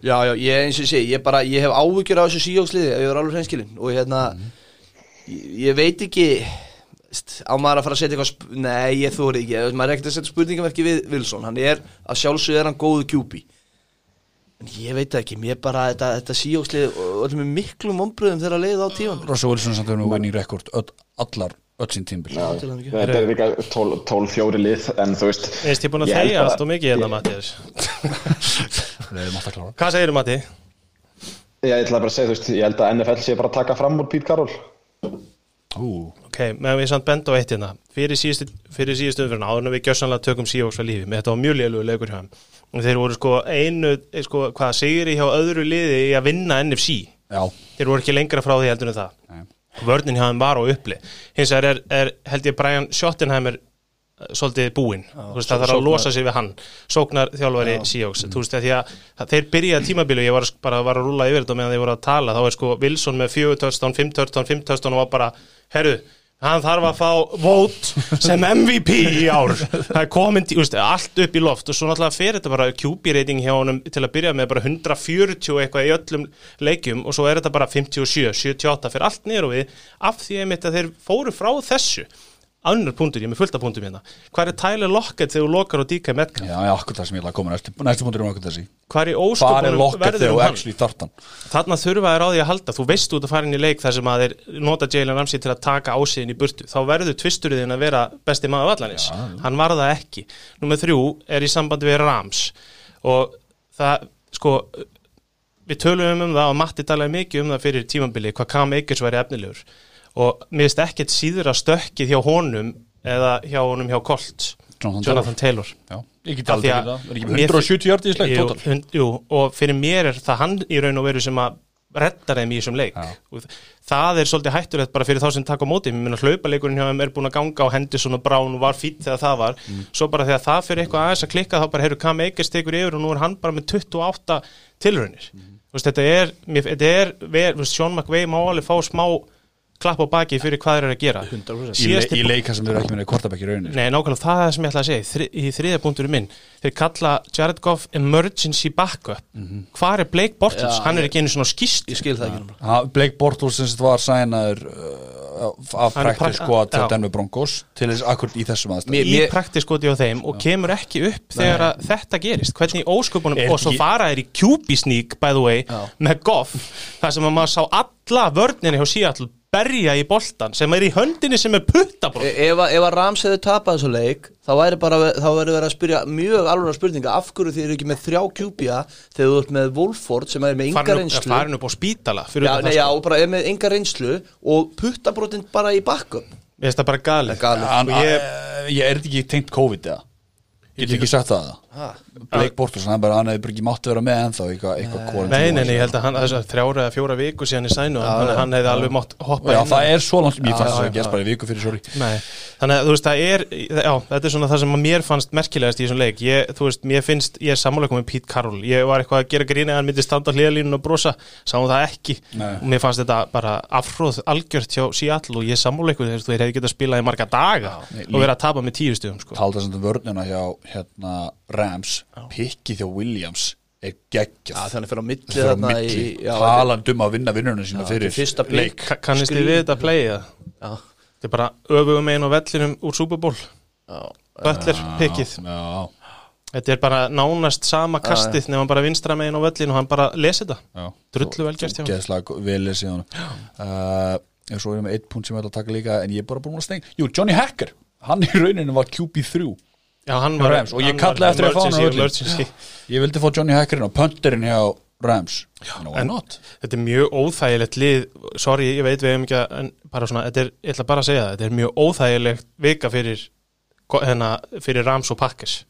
Já, já, ég eins og ég segi, ég bara, ég hef áhyggjur á þessu Seahawks liði, ef ég er alveg hreinskilin og hérna, ég, ég veit ekki á maður að fara að setja eitthvað, nei, ég þóri ekki maður er ekkert að setja spurningamerki við Wilson hann er, að sjálfsögðu er hann góðu kjúpi en ég veit ekki, mér bara þetta, þetta Seahawks liði, og öllum er miklu mombröðum þegar að leiða á tíman Russell Wilson samt er nú winning record öll, allar, öll sín tímbil Já, til hamingju. Þetta er líka 12-4 lið en þú veist Veist, ég er búin að þegja allt og mikið hérna, klára Hvað segirðu, Matti? Ég ætla bara að segja, þú veist, ég held að NFL sé bara að taka fram úr Pete Carroll. Ú, Ok, meðan við samt benda á eitt hérna. Fyrir síðustu, fyrir síðustu umfyrirna áður en við gjössanlega tökum Seahawks þeir voru sko einu, eh, sko, hvað segir hjá öðru liði í að vinna NFC já, þeir voru ekki lengra frá því heldur en það. Nei. vörnin hjá þeim var á uppli hins vegar er, er held ég Brian Schottenheimer eh, svolítið búinn, það þarf að losa sig við hann, sóknar þjálfari Seahawks, þú veist því að þeir byrjaði tímabilu, ég var bara var að rúla yfir þetta meðan þeir voru að tala, þá er sko Wilson með 4 touchdown, 5 touchdown, 5 touchdown og var bara, herru, hann þarf að fá vót sem MVP í ár. Það er komin, veist, allt upp í loft og svo náttúrulega fer þetta bara QB rating hjá honum til að byrja með bara 140 og eitthvað í öllum leikjum og svo er þetta bara 57, 78 fyrir allt niður og við af því að þeir fóru frá þessu annar punktur, ég er með fullt af punktum hérna. Hvað er Tyler Lockett þegar þú lokar á DK Metcalf? Já, já, akkur það sem ég ætla að koma. Næstu, næstu punktur um akkur þessi. Hvað er er ósköpunum verður um hann? Þarna þurfa þér á því að halda. Þú veist út að fara inn í leik þar sem að þeir nota Jalen Ramsey til að taka ásíðin í burtu. Þá verður tvisturðin að vera besti maður vallanis hann var það ekki. Númer þrjú er í sambandi við Rams. Og það sko við tölum um það og Matti talaði mikið um það fyrir tímambili hvað Cam Akers væri efnilegur og mér finnst ekkert síður að stökkið hjá honum eða hjá honum hjá Colt Jonathan Jonathan Taylor. Já, ég get aldrei að það. Er ekki mér- 170 hjarti í sleik jú, total? hund, jú, og fyrir mér er það hann í raun og veru sem að reddar þeim í þessum leik. Já. það er svolítið hættulegt bara fyrir þá sem taka á móti. Mér meina hlaupaleikurinn hjá þeim er búin að ganga á Henderson og Brown og var fýtt þegar það var. Mm. svo bara þegar það fyrir eitthvað aðeins að klikka þá bara heyrðu Cam Akers tekur yfir og nú er hann bara með 28 tilraunir. Mm. Þú veist, þetta er, mér, þetta er ver, veist, Sean McVay má alveg fá smá klapp á baki fyrir hvað þeir eru að gera 100%. Í, le, Síðasti í leika sem þeir eru ekki með kvartabæk í rauninni Nei, nákvæmlega það er það sem ég ætla að segja Þri, í þriðja punkturinn minn þeir kalla Jared Goff emergency backup Mhm. hvar er Blake Bortles? Já, hann er ekki einu svona skýst Ég skil það ekki náttúrulega. Ha, Blake Bortles sem sagt var sænaður uh, af Hann er practice pra- squad til. Denver Broncos til þess akkur í þessum aðstæðum í praktiskoti á þeim og kemur ekki upp þegar að þetta gerist hvernig í ósköpunum Er og svo fara þeir í QB sneak by the way Já. með Goff þar sem að maður sá alla vörninni hjá Seattle berja í boltan sem er í höndinni sem er puttabrótt E- Ef, ef að Rams hefði tapað þessu leik þá væri bara, þá væri verið að spyrja mjög alveg spurninga, af hverju þið eru ekki með þrjá kjúpja þegar þú ert með Wolford sem er með farin reynslu upp, farin upp á spítala fyrir já, nei, það, já, sko. og bara er með enga reynslu og puttabrotin bara í backup. Mér finnst það bara galið. Ég- ég, ég er ekki tengt COVID eða Getur ekki sagt það? Ha. Blake Bortles, hann, bara, hann hefur bara ekki mátt vera með ennþá eitthvað, quarantine Nei, nei, nei, ég held að hann, þess að þrjára eða fjóra viku síðan í sænu, að hann hefði alveg mátt hoppa Já, það er svo langt, mér fannst það já, að gerst bara í viku fyrir sorry. Nei, þannig að þú veist, það er, já, þetta er svona það sem að mér fannst merkilegast í þessum leik. Ég, þú veist, mér finnst, ég er sammáleikum með Pete Carroll. Ég var eitthvað að gera gríni að hann myndi standa á hliðalínun og brosa, sáum það ekki. Og mér fannst þetta bara afhróð algjört hjá Seattle og ég er sammáleikum þegar þú hefði getað spilað í marga daga og verið að tapa með tíu stugum, sko. Talda sem þetta vörnina hjá hérna, Rams, pikki þjá Williams er geggjað. Já, þannig fyrir á milli Þegar á þarna milli, í- já, talandi um að vinna vinnunum sína Já, fyrir leik. Kannist þið við þetta að playa Já, Þetta er bara öfugum einn á vellinum úr Super Bowl. Já, Butler pikkið. Já, Þetta er bara nánast sama kastið nefnum bara vinstra megin á vellinu og hann bara lesi þetta. Já. Drullu vel gert hjá honum. Uh, En svo erum við eitt punkt sem ég ætla að taka líka En ég er bara búin að steng Jú, Johnny Hacker, hann í rauninu var QB3 Já, hann var Rams, og ég kallaði eftir að fá hann á völlinn. emergency. Ég vildi fá Johnny Hackerinn og punterinn hjá Rams. No, En not? þetta er mjög óþægilegt lið. Sorry, ég veit við hefum ekki að en bara svona, þetta er, ég ætla bara að segja það Þetta er mjög óþægilegt vika fyrir, hérna, fyrir Rams og Packers.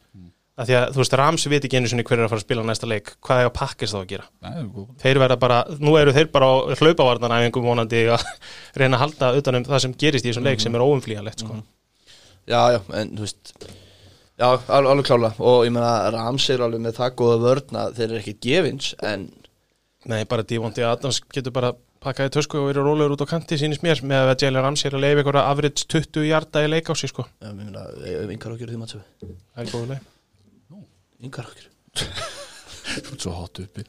Að því að þú veist, Rams veit ekki einu sinni hver er að fara að spila næsta leik, hvað er að pakkist þá að gera? Nei, þeir verða bara, nú eru þeir bara á hlaupavarnanæfingum vonandi að reyna að halda utanum það sem gerist í þessum leik sem er óumflýjanlegt sko. Já, já, en þú veist Já, alveg, alveg klála og ég meina Rams er alveg með það góða vörn að þeir eru ekki gefins en Nei, bara Dívondi Adams getur bara pakkaði tösku og verið rólegur út á kanti sínist mér með að Jalen Rams er að leifa ykkur average 20 hjarta í leik á sig sko. Já, ég meina, yngar okkur því maður það er góð leik Yngar okkur Þú ert svo hot uppi.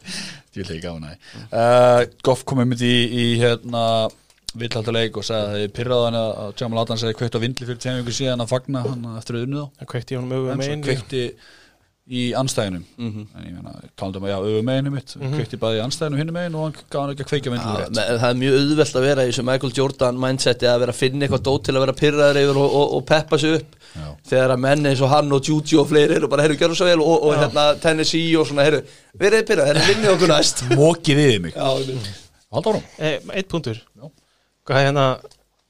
Ég vil ekki gaman að uh, Goff kom um í, í hérna villhaldarleik og sagði að þið pyrraði hann að Jamal Adams hefði kveikt á vindli fyrir tveim ykkur síðan að fagna hann eftir að unnu þá það kveikti í honum auðvitað en svo megin kveikti í anstæðinum Mhm. en ég meina, talaði um að já, öfu meginu mitt. Kveikti bæði í anstæðinu hinnu megin og hann gaf hann ekki að kveikja vindli Já, rétt. me- það er mjög auðvelt að vera í þessu Michael Jordan mindseti að vera að finna eitthvað dót til að vera pyrraður yfir og, og, og peppa sig upp. Já. þegar að menn eins og hann og Juju og fleiri eru bara, herru, gerðu svo vel og, og hérna Tennessee og svona, herru, verið pyrrað, herru, vinni okkur næst. Mókið yfir mig Halda árum Eitt punktur. Já. Hvað er hérna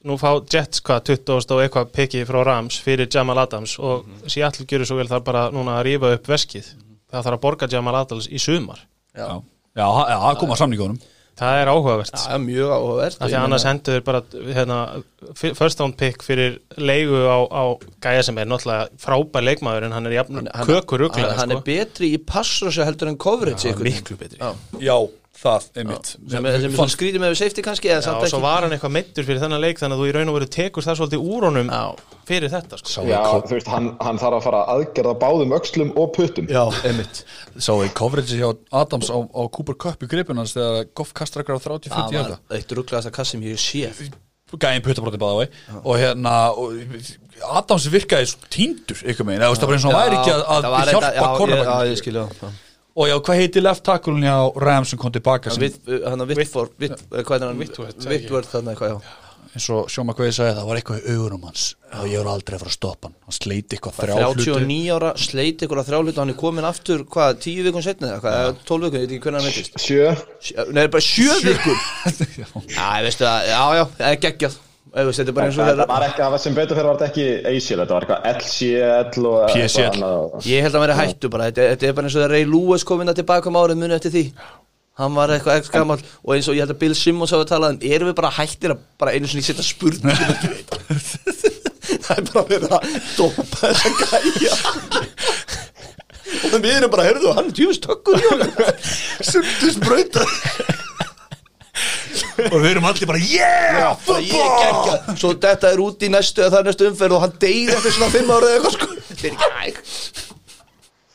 Nú fá Jets hvað 20 og eitthvað peki frá Rams fyrir Jamal Adams og Mhm. Seattle gjörur svo vel þar bara núna að rífa upp veskið. Það þarf að borga Jamal Adams í sumar. Já, Já, já, það kom að samningunum. Það er áhugavert. Það er mjög áhugavert. Því að annars hendur þeir bara hérna, fi- first round pick fyrir leigu á, á gæja sem er náttúrulega frábær leikmaður en hann er jafn kökur hann, hann er sko. betri í passrössu heldur en coverage Já, miklu betri. Já. Já, það er mitt sem er, er svona skrítið með safety kannski eða Já, og svo var hann eitthvað meittur fyrir þennan leik þannig að þú í raun og veru tekur það svolítið úr honum Já. fyrir þetta sko. Já, þú veist, hann, hann þarf að fara að aðgerða báðum öxlum og puttum. já, einmitt. Sá ég coverage hjá Adams á, á Cooper Cup í gripunans þegar Goff kastar ekkert á 30-40 það var eitt rugglegasta kass sem ég hef séð. Gæðin puttabróti báða vei og hérna og, Adams virkaði svo tíndur ykkur megin, eða það var eins og hann væri ekki að, að hjálpa þetta- og já, hvað heiti left tackle hjá Rams sem kom tilbaka sem, Hann að Vittford, Vitt, hvað er hann? Whitworth, eitthvað, eins og Sjóma Kveði sagði það var eitthvað í augunum hans og ég voru aldrei að fara að stoppa hann. Hann sleiti eitthvað þrjá hluti. 39 ára, sleit ykkur að þrjá hluti hann er komin aftur, hvað, 10 vikun setni eða hvað, eða 12 vikun, ég veit ekki hvernig hann veitist Sjö. Nei, bara 7 vikun Já, ég veistu að, já, já, það er geggjað Þetta var ekki, það var sem betur fyrir var þetta ekki ACL, þetta var eitthvað LCL og PCL. eitthvað annað. Ég held að hann væri hættu bara, þetta, þetta er bara eins og þegar Ray Lewis kom inn að tilbaka um árið muni eftir því. Hann var eitthvað ekki gammal og eins og ég held að Bill Simmons hafa talað um erum við bara hættir að bara einu sinni setja veit Það er bara verið að dópa þessa gæja. Og við erum bara, heyrðu, hann er tjóðist tökkur í honum. Sundu sprauta og við erum allir bara yeah, gegja Svo þetta er út í næstu eða það er næstu umferð og hann deyr eftir svona fimm ára eða eitthvað sko. Þetta er ekki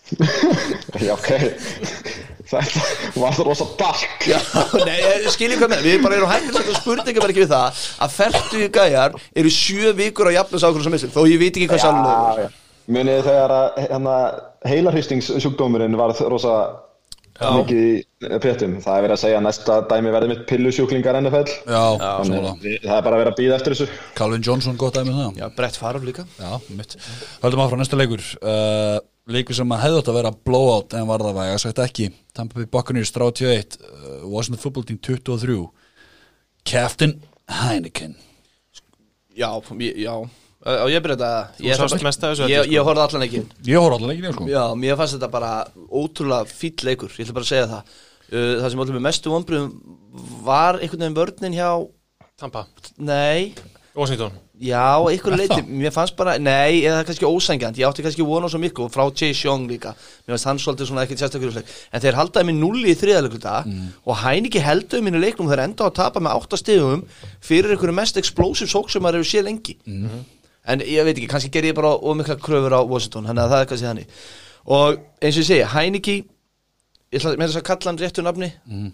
Já, ok. Þetta var það rosa dark. Já, nei, ég skilji hvað með. Við bara erum hægt að spurninga bara ekki við það að ferdu gæjar eru sjö vikur á jafnins ákvörðum sem þó ég veit ekki hvað sannlega já. Munið þegar að hérna, heilarhýstingssjúkdómurinn varð rosa mikið í péttum. Það er verið að segja að næsta dæmi verði mitt pillusjúklingar NFL. já, sammála. við- það er bara að vera að býða eftir þessu. Calvin Johnson gott dæmi um það. Já, Brett Favre líka. Já, mitt. Höldum áfram næsta leikur. Uh, Leikur sem að hefði átt að vera blowout en var það væga, sagt ekki. Tampa Bay Buccaneers 31 uh, Washington Football Team 23 Captain Heineken. Já, já Á ég byrja þetta. Ég, sást mest af þessu ég, öllu, ég sko. horfði allan ekki Ég horf allir leikin, sko. Já, mér fannst þetta bara ótrúlega fýll leikur Ég ætla bara að segja það. Uh, Það sem allir með mestu vonbröðum var einhvern veginn vörnin hjá Tampa, Nei, Washington. Já, ykkur leiti, mér fannst bara, nei, eða kannski ósængjant, ég átti kannski vona svo miklu og frá Chase Young líka, mér fannst hann svolítið svona ekkert sérstaklega en þeir haldaði mig nulli í þriðalegluta mm. og Hæniki helduði mínu leiknum. Þeir enda á að tapa með átta stigum fyrir ykkur mest explosive sók sem maður hefur séð lengi. Mhm. En ég veit ekki, kannski ger ég bara ómikla kröfur á Washington, þannig að það er kannski þannig og eins og ég segi, Hæniki ég ætla að kalla hann réttu nafni Mhm.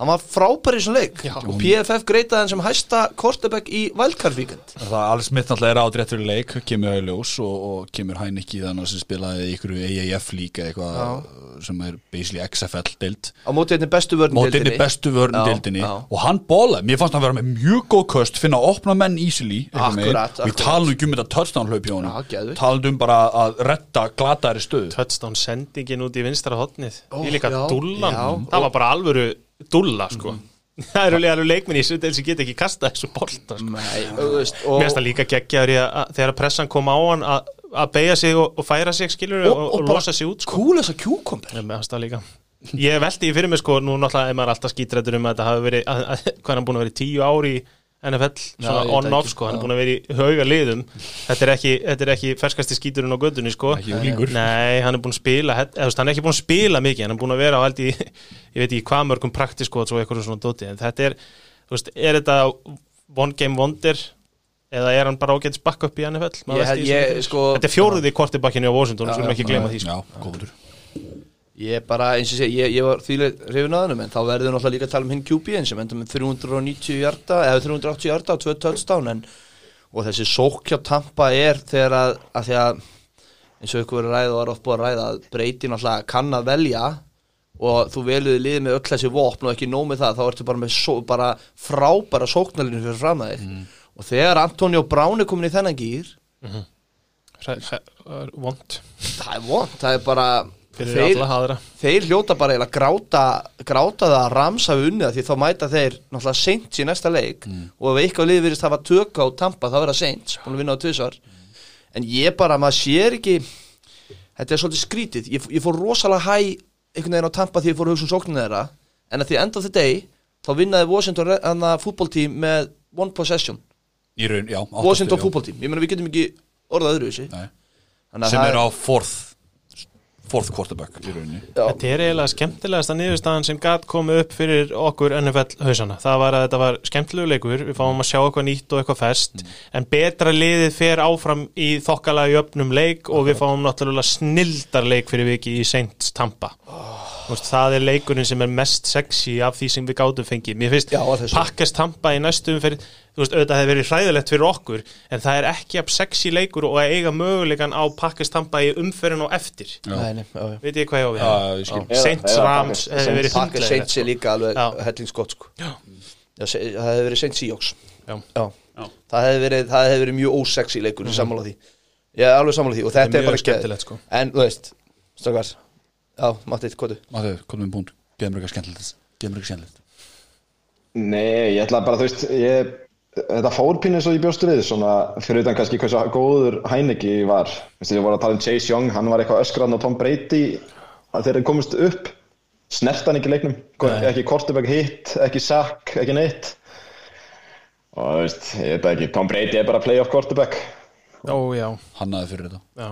Hann var frábær í svona leik. Já. og PFF greitaði hann sem hæsta kortebæk í Weekend. Það er alls mitt náttúrulega er ádrétt fyrir leik kemur í ljós og, og kemur Heineki þannig sem spilaði í ykkur AAF líka eitthvað sem er basically XFL deild. Á móti einni bestu vörn mótið einni bestu vörn Já, deildinni. já. og hann bólaði, mér fannst hann vera með mjög góð köst finna að opna menn easily ég akkurat. tala nú ekki um þetta touchdown hlaup hjá Já, honum tala um bara að retta glataðri stöð touchdown sendingin út í vinstra hotnið Ó, Í líka dullan, það var bara alvöru dulla sko Það eru alveg leikminn í þessu sem get ekki kasta þessu bolta sko. Og Mér finnst það líka geggjaður í að, að þegar pressan kom á hann að að beigja sig og, og færa sig skilur og, og, bara losa sig út sko. Kúl þess að kjúkomber Ég með það líka Ég veldi í fyrir mig sko, nú náttúrulega er maður alltaf skítrættur um að þetta hafi verið, að, að, hvað er hann búin að vera í tíu ári í NFL, svona on-off sko, hann er búin að vera í hauga liðum. Þetta er ekki, þetta er ekki ferskasti skíturinn á gödunni sko. Nei, hann er búin að spila, eða, þú hann er ekki búin að spila mikið, hann er búin að vera á held í ég veit ekki hvað mörgum praktiskot og eitthvað svona dóti, en þetta er, þú veist, er þetta one game wonder eða er hann bara ágætis backup í NFL Ég ég, sko- Þetta er fjóruði kortibakkinu á Washington, við skulum ekki gleyma því sko. Já, góður Ég bara, eins og sé, ég, ég var þvílega hrifin að hennum en þá verður við náttúrulega líka að tala um hinn QB-in sem enda með 390 hjarta eða 380 hjarta og 2 touchdown en, og þessi sók hjá Tampa er þegar að, að því að eins og ykkur verið að ræða og er oft búið að ræða að breyti náttúrulega kann að velja og þú veluði liðið með öll þessi vopn og ekki nóg með það, þá ertu bara með só, bara frábæra sóknarlinu fyrir fram að þig og þegar Antonio Brown er komin í þennan gýr hræ- Vont það er vond, það er bara fyrir alla aðra þeir hljóta bara að gráta, gráta það að Rams hafi unnið það því þá mæta þeir náttúrulega seint í næsta leik. Og ef eitthvað liðið virðist hafa tök á Tampa þá verða seint, búin að vinna á tvisvar. En ég bara, maður sér ekki þetta er svolítið skrítið. Ég, ég fór rosalega hæ einhvern veginn á Tampa því ég fór að hugsa um sókninu þeirra. En að því end of the day þá vinnaði Washington fútboltím með one possession. Í raun, já Washington fútboltím, ég meina við getum ekki orðað öðru að Sem það er á fourth Fourth quarterback í rauninni. Þetta er eiginlega skemmtilegasta niðurstaðan sem gæt komið upp fyrir okkur NFL hausana. Það var að þetta var skemmtilegu leikur, við fáum að sjá eitthvað nýtt og eitthvað fest, en betra liðið fer áfram í þokkalega jöfnum leik og við fáum náttúrulega snildar leik fyrir viki í Saints Tampa. Þú Veist, það er leikurinn sem er mest sexy af því sem við gátum fengið. Mér finnst pakkast Tampa í næstu umferð, þú veist, auðvitað hefði verið hræðilegt fyrir okkur, en það er ekki af sexy leikur og að eiga mögulegan á pakkast Tampa í umferðin og eftir. Veit ég hvað ég á við? Saints Rams hefði verið hundlega Saints er líka alveg hellingsgott sko. Það hefði verið Saints Seahawks Já. Já. Það hefði verið, það hefði verið mjög ósexy leikur mm sammála því og þetta er er, bara skemmtilegt, sko. En þú veist, Já, Matti, hvað du? Matti, komum við punkt Geðum mér eitthvað skemmtilegt Geðum mér eitthvað skemmtilegt Nei, ég ætla bara, þú veist, ég, þetta fórpinn eins og ég bjóst við, svona, fyrir utan kannski hversu góður Heineki var. Þú veist, ég voru að tala um Chase Young, hann var eitthvað öskran og Tom Brady að þeir komist upp, snert hann ekki leiknum, Nei. ekki quarterback hit, ekki sack, ekki neitt. Og þú veist, ég veit ekki, Tom Brady er bara playoff quarterback. Ó, já, Hannaði fyrir þetta já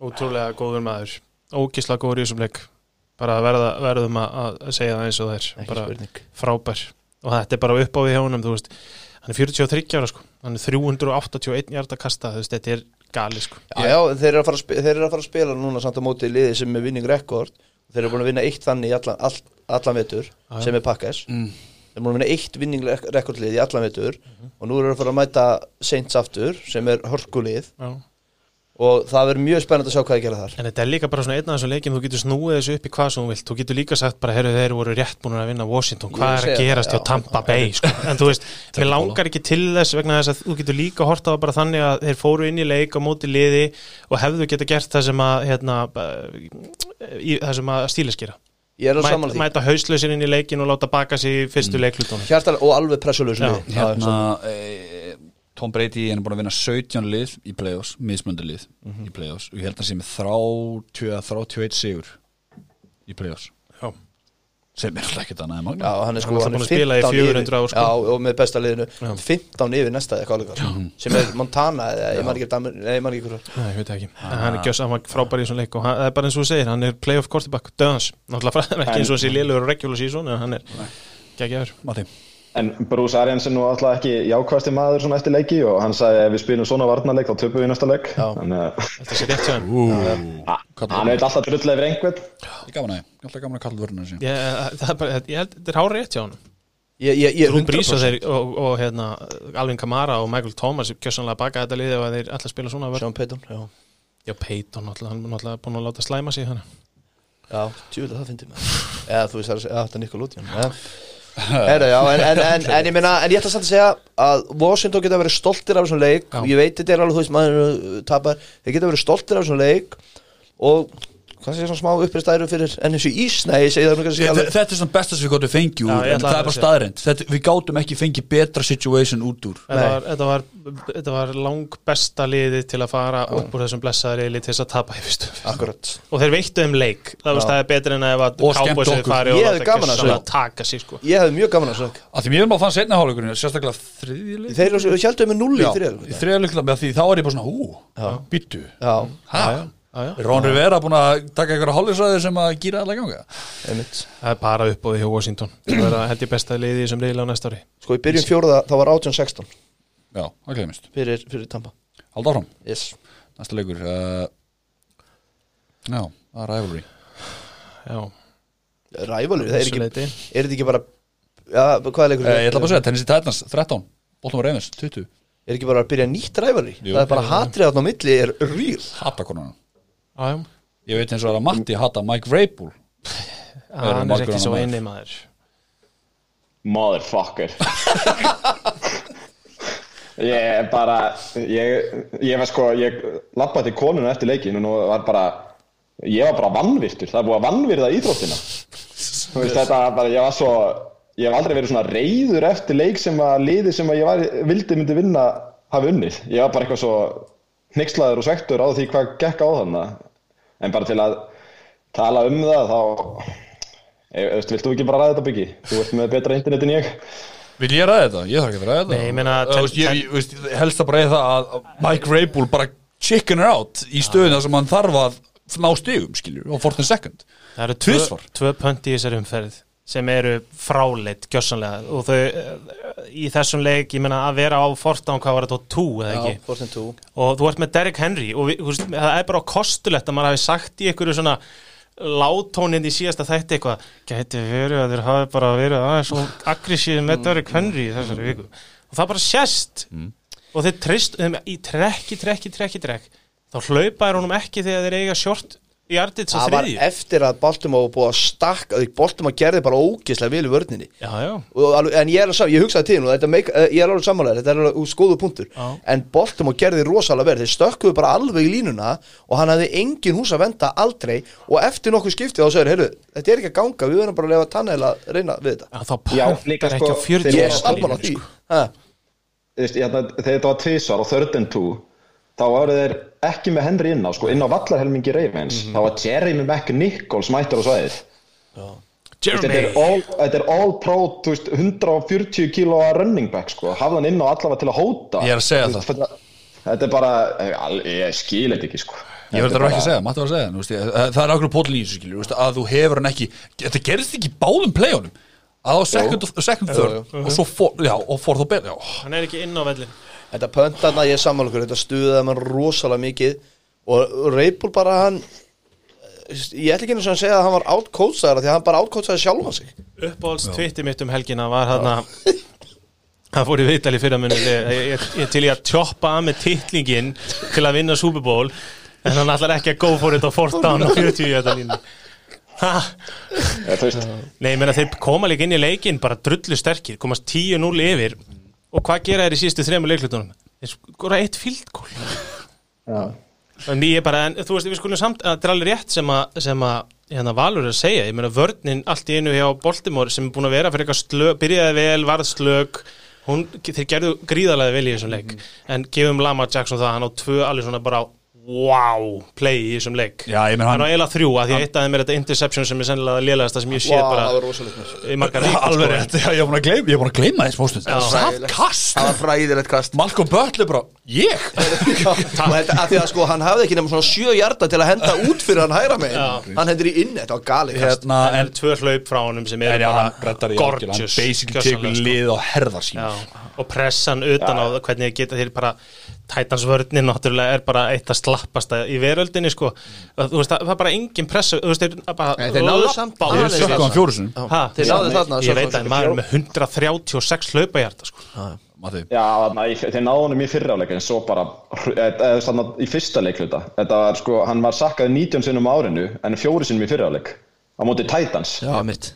Ótrúlega góður maður Ógislega góður í þessum leik. Bara verða, verðum að, að segja það eins og það er. Bara spurning. frábær. Og þetta er bara upp á við hjá honum, þú veist. Hann er 43 ára, sko. Hann er 381 hjarta kasta, þú veist, þetta er gali, sko. Já, já, þeir eru að fara að, spi þeir eru að, fara að spila núna samt á móti liði sem er winning record. Þeir eru búin að vinna eitt þannig í allan, all, allan vetur já. sem er Packers. Þeir eru búin að vinna eitt winning record lið í allan vetur og nú eru að fara að mæta Saints aftur sem er hörkulið. Já og það verður mjög spennandi að sjá hvað ég gera þar. En þetta er líka bara svona einn af þessum leikjum þú getur snúið þessu upp í hvað sem þú vilt. Þú getur líka sagt bara, herru, þeir voru rétt búin að vinna Washington, hvað er að gerast hjá já. Tampa Bay, sko. En þú veist, mér langar ekki til þess vegna þess að þú getur líka horta á það bara þannig að þeir fóru inn í leik á móti liði og hefðu geta gert það sem að hérna, bara, í, það sem að er að mæta, samanlega því. mæta hauslausir inn í leikin og láta baka sig í fyrstu mm. leiklutunum. Hjartalega og alveg liði. Hérna e, Tom Brady er búin að vinna 17 lið í play-offs Mismöndi lið í play-offs Og ég held að hann sé með 30 eða 31 sigur Í play-offs. Já. Sem er alltaf ekkert annað en magna Já, hann er sko Hann er búinn að spila í 15 400 ár, yfir, sko. Já, og með besta liðinu. Já. 15 yfir næsta eitthvað alveg sem er Montana eða ég man ekki Damir- nei, ég veit það ekki, en hann er gjöss hann var frábær í þessum leik og hann, það er bara eins og þú segir, hann er playoff quarterback, döðans, náttúrulega frá- ekki eins og þessi liðlegur regular season, en hann er geggjafur. Matti En Bruce Arians er nú alltaf ekki jákvæðasti maður svona eftir leiki og hann sagði ef við spilum svona varnarleik þá töpum við í næsta leik. Já. Þannig að Þetta sé rétt hjá hann. hann veit alltaf drull yfir einhvern. Ég gaman að ég Alltaf gaman að kalla vörnum þessi Ég, það er bara, ég held, þetta er hár rétt hjá hann. Ég, ég, ég, og, 100% þeir, og, og hérna, Alvin Kamara og Michael Thomas kjössanlega baka þetta liði og að þeir alltaf spila svona vörn. Sean Payton, já Já, Peyton, náttúrulega, hann er náttúrulega búin að láta slæma sig þannig. Já, tjúlega það fyndi mig Eða er segja, já, en, en, en, en ég meina En ég ætla samt að segja að Washington geta verið stoltir af þessum leik Já. Ég veit þetta er alveg, þú veist, maður uh, tapar Þeir geta verið stoltir af þessum leik Og hvað sé svona smá uppistæru fyrir NFC East, nei, ég segi það nú kannski Þe- alveg Þetta er svona besta sem við gáttum fengið Já, úr ég en ætla það að er bara segja. staðrind þetta, Við gátum ekki fengið betra situation út úr. Þetta var, þetta, var, þetta var lang besta liði til að fara upp úr þessum blessaðri liði til þess að tapa í fyrstu Akkurat. Og þeir veittu um leik. Það, það er betur en að ef að Og skemmt Cowboys hefði okkur. farið Ég og hefði láta gaman að gjörsamlega þessu. taka sig sko. Ég hefði mjög gaman að segja Af því mér maður fann setna hálfleikurinn Sérstaklega þriðjuleik Þeir heldur með nulli í Já, þriðalöku í þriðjuleik Því þá er ég bara svona, ú, býttu Já, Hæ? Er Ron Rivera búin að taka einhverja hálfleisræði sem að gýra allar ganga? einmitt. Það er bara upp á því hjá Washington. Það er held ég besta liði sem reyðilega á næsta ári. Sko, í byrjun fjóraða, þá var 18-16 Já, það glemist fyrir, fyrir Tampa. Hald áfram, Yes. Næsta leikur uh, Já, það er rivalry. Já, Rævalur, það er ekki leiti Er þetta ekki bara Já, hvað er leikur? uh, Ég ætla bara að segja, Tennessee Titans 13 Bóltum Ravens 20 Er ekki bara að byrja nýtt rævalur? Jú. Það er bara hatrið þarna á milli er real. Hata já. Ég veit eins og að Matti hata Mike Vrabel hann er ekki svo einni maður Motherfucker Ég er bara Ég, ég var sko Ég lappaði til konuna eftir leikin og var bara Ég var bara vannvirtur Það er búið að vannvirða íþróttina Þú veist þetta var bara Ég var svo Ég hef aldrei verið svona reyður eftir leik sem að liði sem að ég var, vildi myndi vinna hafi unnið. Ég var bara eitthvað svo hnyggslaður og svektur á því hvað gekk á þannig. En bara til að tala um það þá Ég, veist, vilt þú ekki bara ræða þetta byggi? Þú ert með betra internet en ég. Vil ég ræða þetta? Ég þarf ekki að ræða þetta Nei, ég meina, Þú ten- veist, ég, ég, veist, helst að bara eða það að Mike Vrabel bara chicken out í stöðuna sem hann þarf að ná stigum, skiljur, á 14 second Það eru tvö, tvö pönt í þessari umferð sem eru fráleitt gjössanlega og þau í þessum leik, ég meina að vera á fortán hvað var þetta, tú eða Já, ekki? 14-2 og þú ert með Derrick Henry og við, veist, það er bara kostulegt að maður hafi sagt í einhverju svona látóninn í síðasta þætti eitthvað gæti verið að þeir hafi bara verið aðeins og aggressíð með Derrick Henry í þessari viku. og það bara sést. Og þeir trist þeim í trekki, trekki, trekki, trekk þá hlaupa er honum ekki þegar þeir eiga short í artits og Það var þriðju. eftir að Baltimore var búið að stakka því Baltimore gerði bara ógeðslega vel í vörninni. Já, já, og alveg, en ég er alveg saman, ég hugsaði til og þetta make, eh, ég er alveg sammálaður, þetta er alveg úr skoðu punktur. Já. en Baltimore gerði rosalega vel þeir stökkuðu bara alveg í línuna og hann hafði engin hús að venda aldrei. Og eftir nokkuð skiptið þá segir, heyrðu, þetta er ekki að ganga við verðum bara að lefa Tannehill að reyna við þetta. Já þá þá voru þeir ekki með Henry inn á sko, inn á vallarhelmingi Ravens. Þá var Jeremy McNichols mættur á svæðið. Þú Þetta er all, þetta er all pro þú veist, 140 kílóa running back sko. hafði hann inn á allavega til að hóta. Ég er að segja Þú veist, þetta, þetta er bara ég skil þetta ekki sko. Ég verður er ekki að segja, Matti var að segja þú veist, ég, Það er ákveður þú veist, að þú hefur hann ekki, þetta gerist ekki báðum play-onum á second, second third. og svo fourth og betur Hann er ekki inn á vellin Þetta pöntarna, ég er sammála okkur, þetta stuðaði mann rosalega mikið. Og Reipur bara hann ég ætla ekki einu sem að segja að hann var af því að hann bara outcoachaði sjálfan sig. Uppáhalds tvitti mitt um helgina var hann að hann fór í viðtali fyrir að ég, ég, ég til ég að tjoppa að með titlingin til að vinna Super Bowl en hann ætlar ekki að go for it á fourth down og 40 í þetta veist, Nei, ég meina þeir koma líka inn í leikin bara drullu sterkir, komast 10-0 yfir og hvað gera þeir í síðustu þrejum leiklutunum? Þeir skora eitt fíldgól já. En ég bara, en, þú veist, við skulum samt að þetta er alveg rétt sem að, sem að hérna Valur er að segja, ég meina vörnin allt í einu hjá Baltimore sem er búin að vera fyrir eitthvað slög, byrjaði vel, varð slög hún, þeir gerðu gríðarlega vel í þessum leik. En gefum Lamar Jackson það, hann á tvö alveg svona bara wow play í þessum leik. Já, ég meina hann á eiginlega þrjú, að því að eitt af þeim er þetta interception sem er sennilega lélegasta sem ég sé það bara alveg sko. rétt, já, ég var búin að gleyma ég var búin að gleyma þess Já. það kast. Það var fræðilegt kast. Malcolm Butler bara, ég? Og að því að sko hann hafði ekki nefnum svona sjö hjarta til að henda út fyrir hann hægra megin. Já. hann hendur í inn, þetta var gali kast. Hérna, en tvö hlaup frá honum sem hann bara algjörlega, hann gorgeous basically gjörsamlega, sko. lið á herðar sín Já, og pressan utan á það hvernig geta þeir bara tætansvörnin náttúrulega er bara eitt að slappasta í veröldinni sko. Þú veist það það er bara engin pressa þú veist þeir bara Nei, þeir náðu Ég er Ha, Þeir náðu þarna ég veit að maður er með 136 hlaupahjarta sko. Matti, Já, þarna, í- þeir náðu honum í fyrra áleik en svo bara, eða þannig að í fyrsta leikluta þetta var sko, hann var sakkaði 19 sinnum á árinu en fjóri sinnum í fyrra áleik á móti Titans. Já, mitt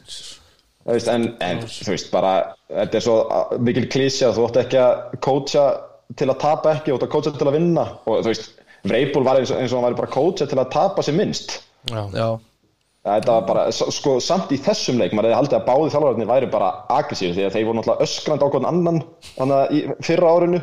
veist, en, en þú veist bara þetta er svo mikil klísja þú átt ekki að kótsa til að tapa ekki þú átt að kótsa til að vinna. Og þú veist, Vreipul var eins og, eins og hann var bara að kótsa til að tapa sér minnst. Já. Já, Þetta var bara, sko, samt í þessum leik maður hefði haldið að báði þjálfararnir væri bara aggressífir því að þeir voru náttúrulega öskrandi á hvern annan þannig að í fyrra árinu.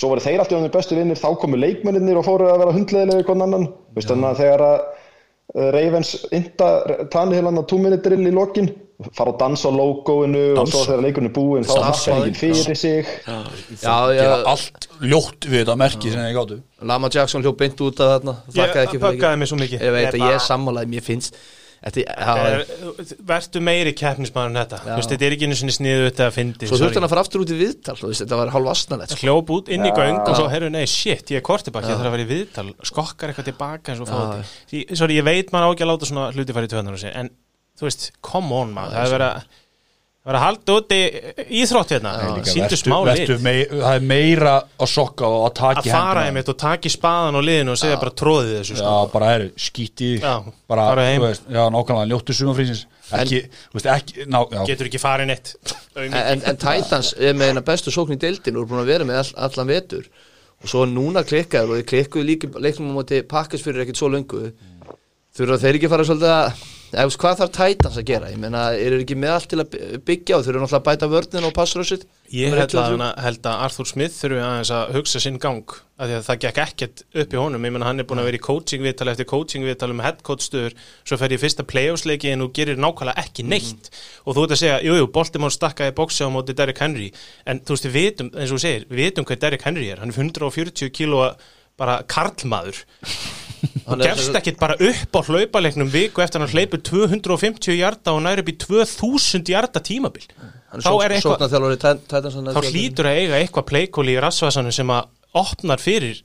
Svo voru þeir alltaf um bestu vinnir, þá komu leikmennir og fóru að vera hundleðilega við hvern annan. Vist, þannig að þegar að uh, Ravens inta tanni heilann á túminnitrill í lokin fara og dansa á logoinu og svo þegar leikurinn er búinn þá því. ekki fyrir sig. Já, gera já allt ljótt við þetta merki sem þeir gáttu Lama Jackson hljóp beint út af þarna Þakkaði ekki Ég fyrir böggaði mig svo mikið. Ég veit að ég er sammálaði, mér finnst Þetta, já, Er- Vertu meiri keppnismæður en þetta. Þú veist, Þetta er ekki einu sinni sniðu þetta að fyndi Svo þurfti hann að fara aftur út í viðtal Þetta var hálf astnalett sko. hljóp út inn í göng og svo, herru, nei, shit, ég er kortibak ég þarf að vera í viðtal, skokkar eitthvað tilbaka sorry, ég veit maður á ekki að láta svona hluti fara í sig, en þú veist, come on maður, það er verið að verið að halda úti íþrótt hérna, síndu smá mei, það er meira að sokka og að að taka í fara einmitt og taka í spaðan á liðinu og segja bara tróðið þessu, Já, bara er skíti Já, bara, þú veist, já, nákvæmlega, njóttu sumafrísins ekki, þú veist, ekki, ná, já. Getur ekki farið neitt. En, en, en Titans er með eina bestu sókn í deildin og er búin að vera með all, allan vetur. Og svo núna klikkaður og þið klikkuðu líka leiknum á móti pakkis fyrir ekkert svo löngu. Þurfa þeir ekki að fara svolítið að eða, veist, hvað þarf Titans að gera? Ég meina, eru ekki með allt til að by- byggja og þurfa náttúrulega að bæta vörnin og passrössit Ég held að, hana, held að Arthur Smith þurfi aðeins að hugsa sinn gang af því að það gekk ekkert upp í honum. Ég menna hann er búin að vera í coaching-viðtal eftir coaching-viðtal um headcoach-stöður svo fer ég fyrsta playoffs-leiki en þú gerir nákvæmlega ekki neitt. Og þú ert að segja, jújú, jú, Baltimore stakkaði bóksi á móti Derrick Henry. En þú veist, við vitum, eins og þú segir, við vitum hvað Derrick Henry er. Hann er 140 kílóa bara karlmaður og gefst ekkit bara upp á hlaupaleiknum viku eftir að hann hleypur 250 hjarta og næri upp í 2000 hjarta tímabil. Þá er eitthvað þá að- hlýtur að eiga eitthvað pleikóli í rassvasanum sem að opnar fyrir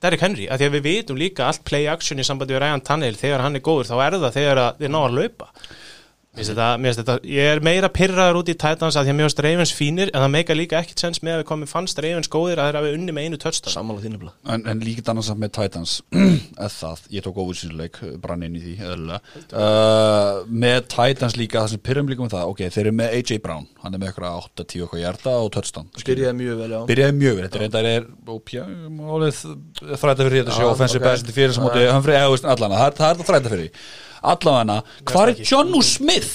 Derrick Henry, af því að við vitum líka allt play action í sambandi við Ryan Tannehill þegar hann er góður, þá er það þegar að þið ná að laupa Mér finnst þetta, ég er meira pyrraður út í Titans að því að mér finnst Ravens fínir en það meika líka ekkit sens með að við komum fannst Ravens góðir að þeir hafi unni með einu touchdown. Sammála þínu blá En, en líka annars samt með Titans. Eða það, ég tók óvísinleik brann inn í því, uh, með Titans líka, það sem pyrrum líka með það ok, þeir eru með AJ Brown, hann er með eitthvað 8-10 okkar hjarta og touchdown. Byrjaði mjög vel já. Byrjaði mjög vel, þetta er þræta fyrir þetta sé Já, offensive best fyrir veist, allan, það er það er það allavega, hvað er Johnu Smith?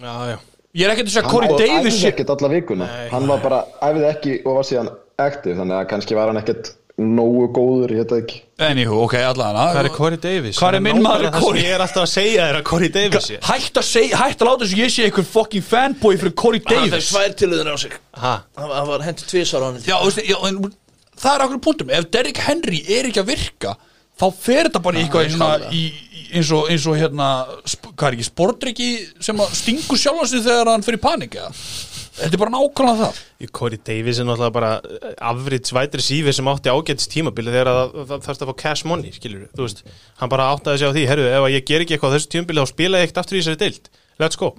Já, já, Ég er ekkert að segja hann Corey hann Davis æfði sé- ekkert alla vikuna. Hann var bara, æfði ekki og var síðan aktiv þannig að kannski var hann ekkert nógu góður, ég veit það ekki. Anywho, ok, allavega. Hvað er Corey Davis? Hvað er minn maður það Corey? ég er alltaf að segja þér að Corey Davis sé. Hætt að segja, hætt að láta þess að ég sé einhver fucking fanboy fyrir Corey hann fekk Davis. svær tilöðun á sig. Ha, hann hann var hendur tvisar á hann Já, veistu, já, en það er okkur punktum. Ef Derrick Henry er ekki að virka þá fer þetta bara í eitthvað í svona, í, í, eins, og, eins og hérna hvað er ekki, sportriki sem að stingur sjálfan sig þegar hann fyrir panik eða? Þetta er bara nákvæmlega það. Corey Davis er náttúrulega bara afrits vætri sífi sem átti ágætist tímabili þegar það, þarfst að fá cash money skilur þú veist, hann bara áttaði sig á því herru, ef að ég ger ekki eitthvað á þessu tímabili þá spila ég eitt aftur í þessari deild, let's go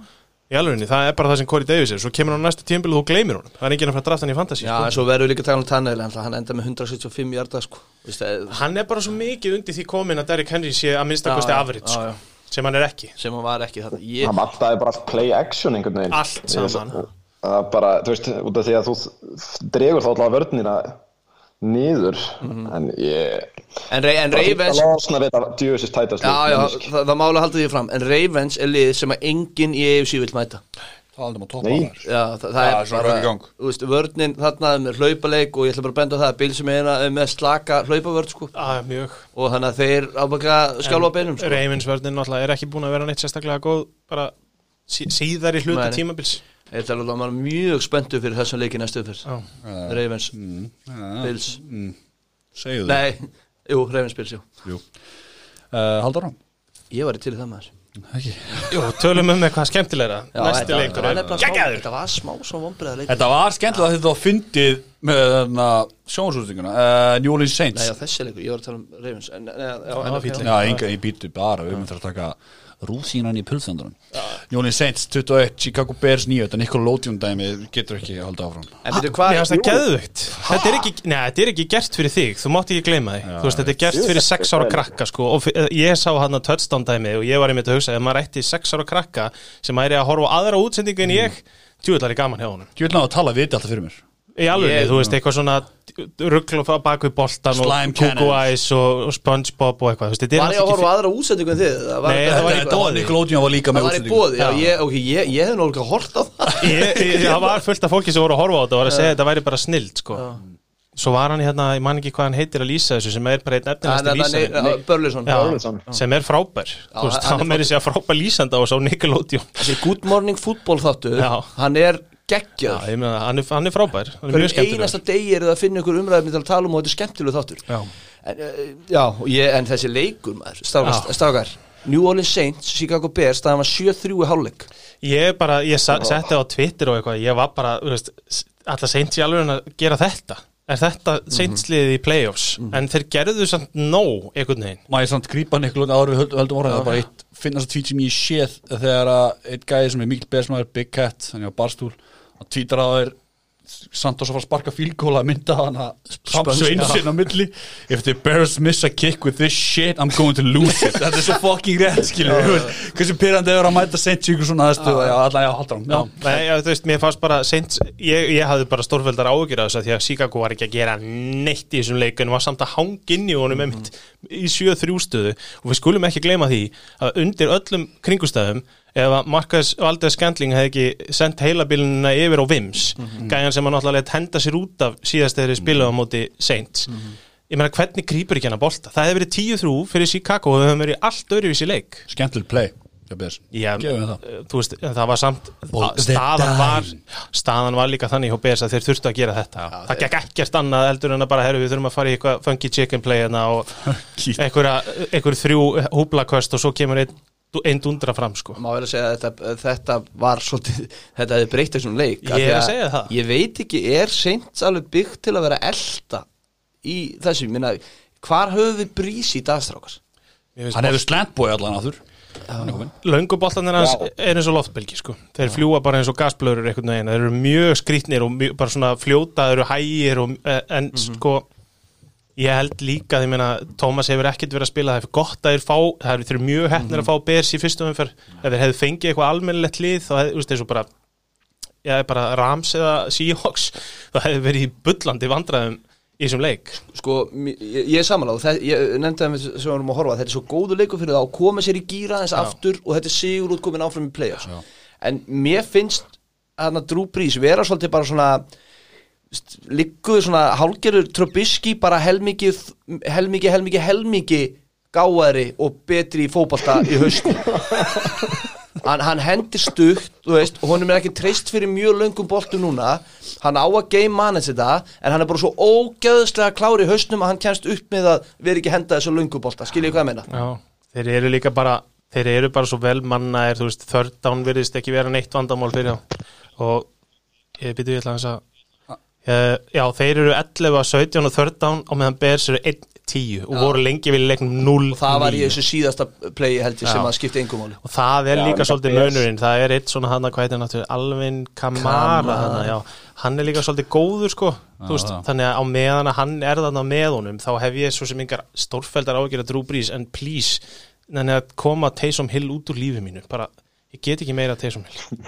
í alvegni, það er bara það sem Corey Davis er svo kemur hann á næsta tímabili og þú gleymir honum það er enginn að fara að drafta hann í fantasy já sko. en svo verður líka tala um Tannehill en hann enda með 175 hjarta sko Vist, hann er bara svo mikið undir því komin að Derrick Henry sé að minnsta kosti Já, afrits já, sko, já. sem hann er ekki sem hann var ekki þetta ég, hann vantaði bara allt play action einhvern veginn Allt saman. það er bara, þú veist, út af því að þú dregur þá allavega vörnina niður en ég en, Ra- en það Ravens að losna við þetta djöfisist tætast já, já, það, það mála halda því fram. En Ravens er lið sem að enginn í EFC vil mæta. Það Já, það, það Já, er það gang. þú veist, vörnin þarna er með hlaupaleik og ég ætla bara að benda á það að Bill sem er með slaka hlaupavörd sko. Og þannig að þeir ábækla skjálfa beinum sko. Ravens vörðin náttúrulega er ekki búin að vera neitt sérstaklega góð bara sí, síðar í hluta Nei. tímabils Ég ætla alveg að maður er mjög spenntu fyrir þessum leiki næstu fyrir Já. Ravens, Já, Bills. Segðu þið Nei, jú, Ravens Bills, jú. Jú. Uh, Haldur á Ég var til í það maður. Ekki. Jú, tölum um eitthvað skemmtilegra. Já, Næsti leikur Þetta var smá svo vombriða leik Þetta var skemmtilega að þetta var fyndið með sjónsústinguna uh, New Orleans Saints. Nei, já, þessi leikur, ég var að tala um Ravens. En, já, leikur. Enga, ég býtu bara, við myndum þarf að taka rúsínan í pulsendunum New Orleans Saints 21, Chicago Bears 9 þetta Nikola Lótium dæmi getur ekki að halda áfram. En byrju, hvað? Þetta er, ekki, nei, þetta er ekki gert fyrir þig Þú mátt ekki gleyma Þú veist, Þetta er gert fyrir sex ára krakka sko, og fyr, ég sá hann að touchdown dæmi og ég var einmitt að hugsa ef maður ætti sex ára krakka sem væri að horfa aðra útsendingu en ég djúvillar er gaman hjá honum. Ná að tala viti alltaf fyrir mér í alveg, þú veist, eitthvað svona ruggla á baku boltan Slime og. Eyes og, og Spongebob og eitthvað, er Var ég að horfa aðra útsendingu en þið? Það var, Nei, það var í líka Það með var í útsendingu. bóði, já, ég, ok, ég, ég hef nú alveg hort á það. Það var fullt af fólki sem voru að horfa á þetta og var að segja að þetta væri bara snild sko. svo var hann hérna, ég man ekki hvað hann heitir að lýsa þessu sem er bara einn efnilegasti lýsari Börlisson Burleson. sem er frábær. Þú veist, hann er er sér frábær. lýsanda á svo Nickelodeon. Þessi Good Morning Football þáttu. Hann er Já, geggjör ég meina, hann, er, hann er frábær hann er mjög skemmtilegur. einasta degi er það að finna ykkur umræðum til að tala um og þetta er skemmtileg þáttur. Já. en, uh, Já, og ég, en þessi leikur maður, strákar New Orleans Saints, Chicago Bears það var 7-3 í hálfleik. Ég bara, ég setti á Twitter og eitthvað ég var bara, þú veist, alltaf seint í alveg að gera þetta? Er þetta Mhm. seintsliðið í playoffs? En þeir gerðu samt nóg einhvern veginn. Má ég samt grípa Nickelodeon áður við höldum, höldum orðið? Það er bara eitt finnast að tweet sem ég séð þegar að eitt gæði sem er mikil besmaður Big Cat, hann er á barstúl og tweetar að það er Santos að fara að sparka fílkóla að mynda hann að Sveinsinn á milli. If the Bears miss a kick with this shit I'm going to lose it. Þetta er svo fucking rétt veist, Hversu pyrrandi er að mæta sent sig ykkur svona aðstöð Já, allan, já, haldur hann Nei, þú veist, mér fannst bara seint, ég, ég hafði bara stórfældar ágjur af þess að því að Chicago var ekki að gera neitt í þessum leik en var samt að hanga inn í honum Mhm. einmitt í 7-3 stöðu. Og við skulum ekki gleyma því að undir öllum kringustæðum ef að Marcus Valdez Scantling hefði ekki sendt heilabilinuna yfir á Vims Mhm. gæjan sem hann lét henda sér út af síðast þegar þeir spilaðu á móti Saints. Mhm. ég meina hvernig grýpur ekki hann að bolta? Það hefði verið 10-3 fyrir Chicago og það hefði verið allt öðruvísi leik. Skemmtileg play Já, Já, eh, þú veist, en það var samt the staðan var, staðan var líka þannig hjá BS að þeir þurftu að gera þetta. Það gekk ekkert annað heldur en að bara herru við þurfum að fara í eitthvað funky chicken play hérna og einhver þrjú húblaköst og svo kemur einn ein dundra fram sko. Má vel að segja að þetta, þetta var svolítið, þetta hefði breytt þessum leik Ég af því er að segja það. Ég veit ekki, er Saints alveg byggt til að vera elda í þessu, minna, hvar við brís í dagstrákar? Hann hefur slantboy allan áður Er. Lönguboltanir hans er eins og loftbylgi sko. þeir fljúa bara eins og gasblöður einhvern veginn, þeir eru mjög skrítnir og mjög, bara svona fljóta, þeir eru hægir og, eh, en sko ég held líka, ég meina, Tómas hefur ekkert verið að spila, það er gott að þeir fá það eru þeir eru mjög hefnir að fá Bers í fyrstum umferð. Ef þeir hefðu fengið eitthvað almennilegt lið þá hefðu, og bara bara Rams eða Seahawks þá hefðu verið í bullandi vandræðum í þessum leik? Sko, ég, ég er samanláð, ég nefndi það sem við vorum að horfa, þetta er svo góðu leikur fyrir það að koma sér í gýra þess aftur og þetta er sigur út komin áfram í play-offs. En mér finnst hann að Drew Brees vera svolítið bara svona ligguðu svona hálgerur Trubisky bara helmikið helmikið, helmikið, helmikið gáðari og betri í fótbolta í haustu hann, hann hendir stutt þú veist, og honum er ekki treyst fyrir mjög löngum boltum núna. Hann á að game manage þetta en hann er bara svo ógæðslega klár í haustnum að hann kemst upp með að vera ekki henda þessu löngum bolta, skiljið hvað ég meina? Já, þeir eru líka bara þeir eru bara svo vel mannaðir þú veist, third down virðist ekki vera neitt vandamál fyrir þá. Og ég byrju ég ætla að uh, já, þeir eru 11 að 17 og third down og meðan Bears eru 1-10 og voru lengi vilja leiknum 0 og það var í þessu síðasta playi held ég sem Já. að skipta engum máli. Og það er Já, líka svolítið Bears. munurinn. Það er eitt svona hann að hvað heitir aftur, Alvin Kamara, Kamara. hana, já, hann er líka svolítið góður sko þú veist, já. þannig að á meðan að hann er þarna með honum þá hef ég svo sem yngar stórfældar ágjör að Drew Brees en please, þannig að koma Taysom Hill út úr lífi mínu. Bara, ég get ekki meira Taysom Hill.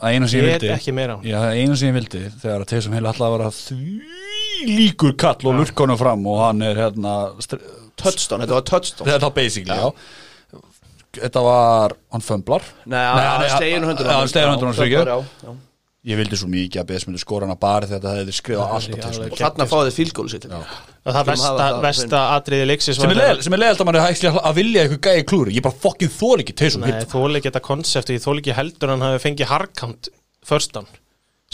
Það einu sem ég get vildi ekki meira á hann Já, það einu sem ég vildi þegar að Taysom Hill alltaf var að því líkur kall og lurka honum fram og hann er hérna touchdown, þetta var touchdown þetta var basically, já, þetta var hann fömblar Nei, hann er slegin hundur hann slegin hundur hann já. Ég vildi svo mikið að BS myndi skora hana bara þegar þetta hefði skrifað alltaf Hill og þarna fáið þið fílgólu sitt. Og það það á versta atriði leiksins sem var er er leiðalt að mann er hægt að vilja eitthvað gæði klúri ég bara fokkin þól ekki Nei, þóli ekki þetta konsept ég þóli ekki heldur að hann hafi fengið hardcount first down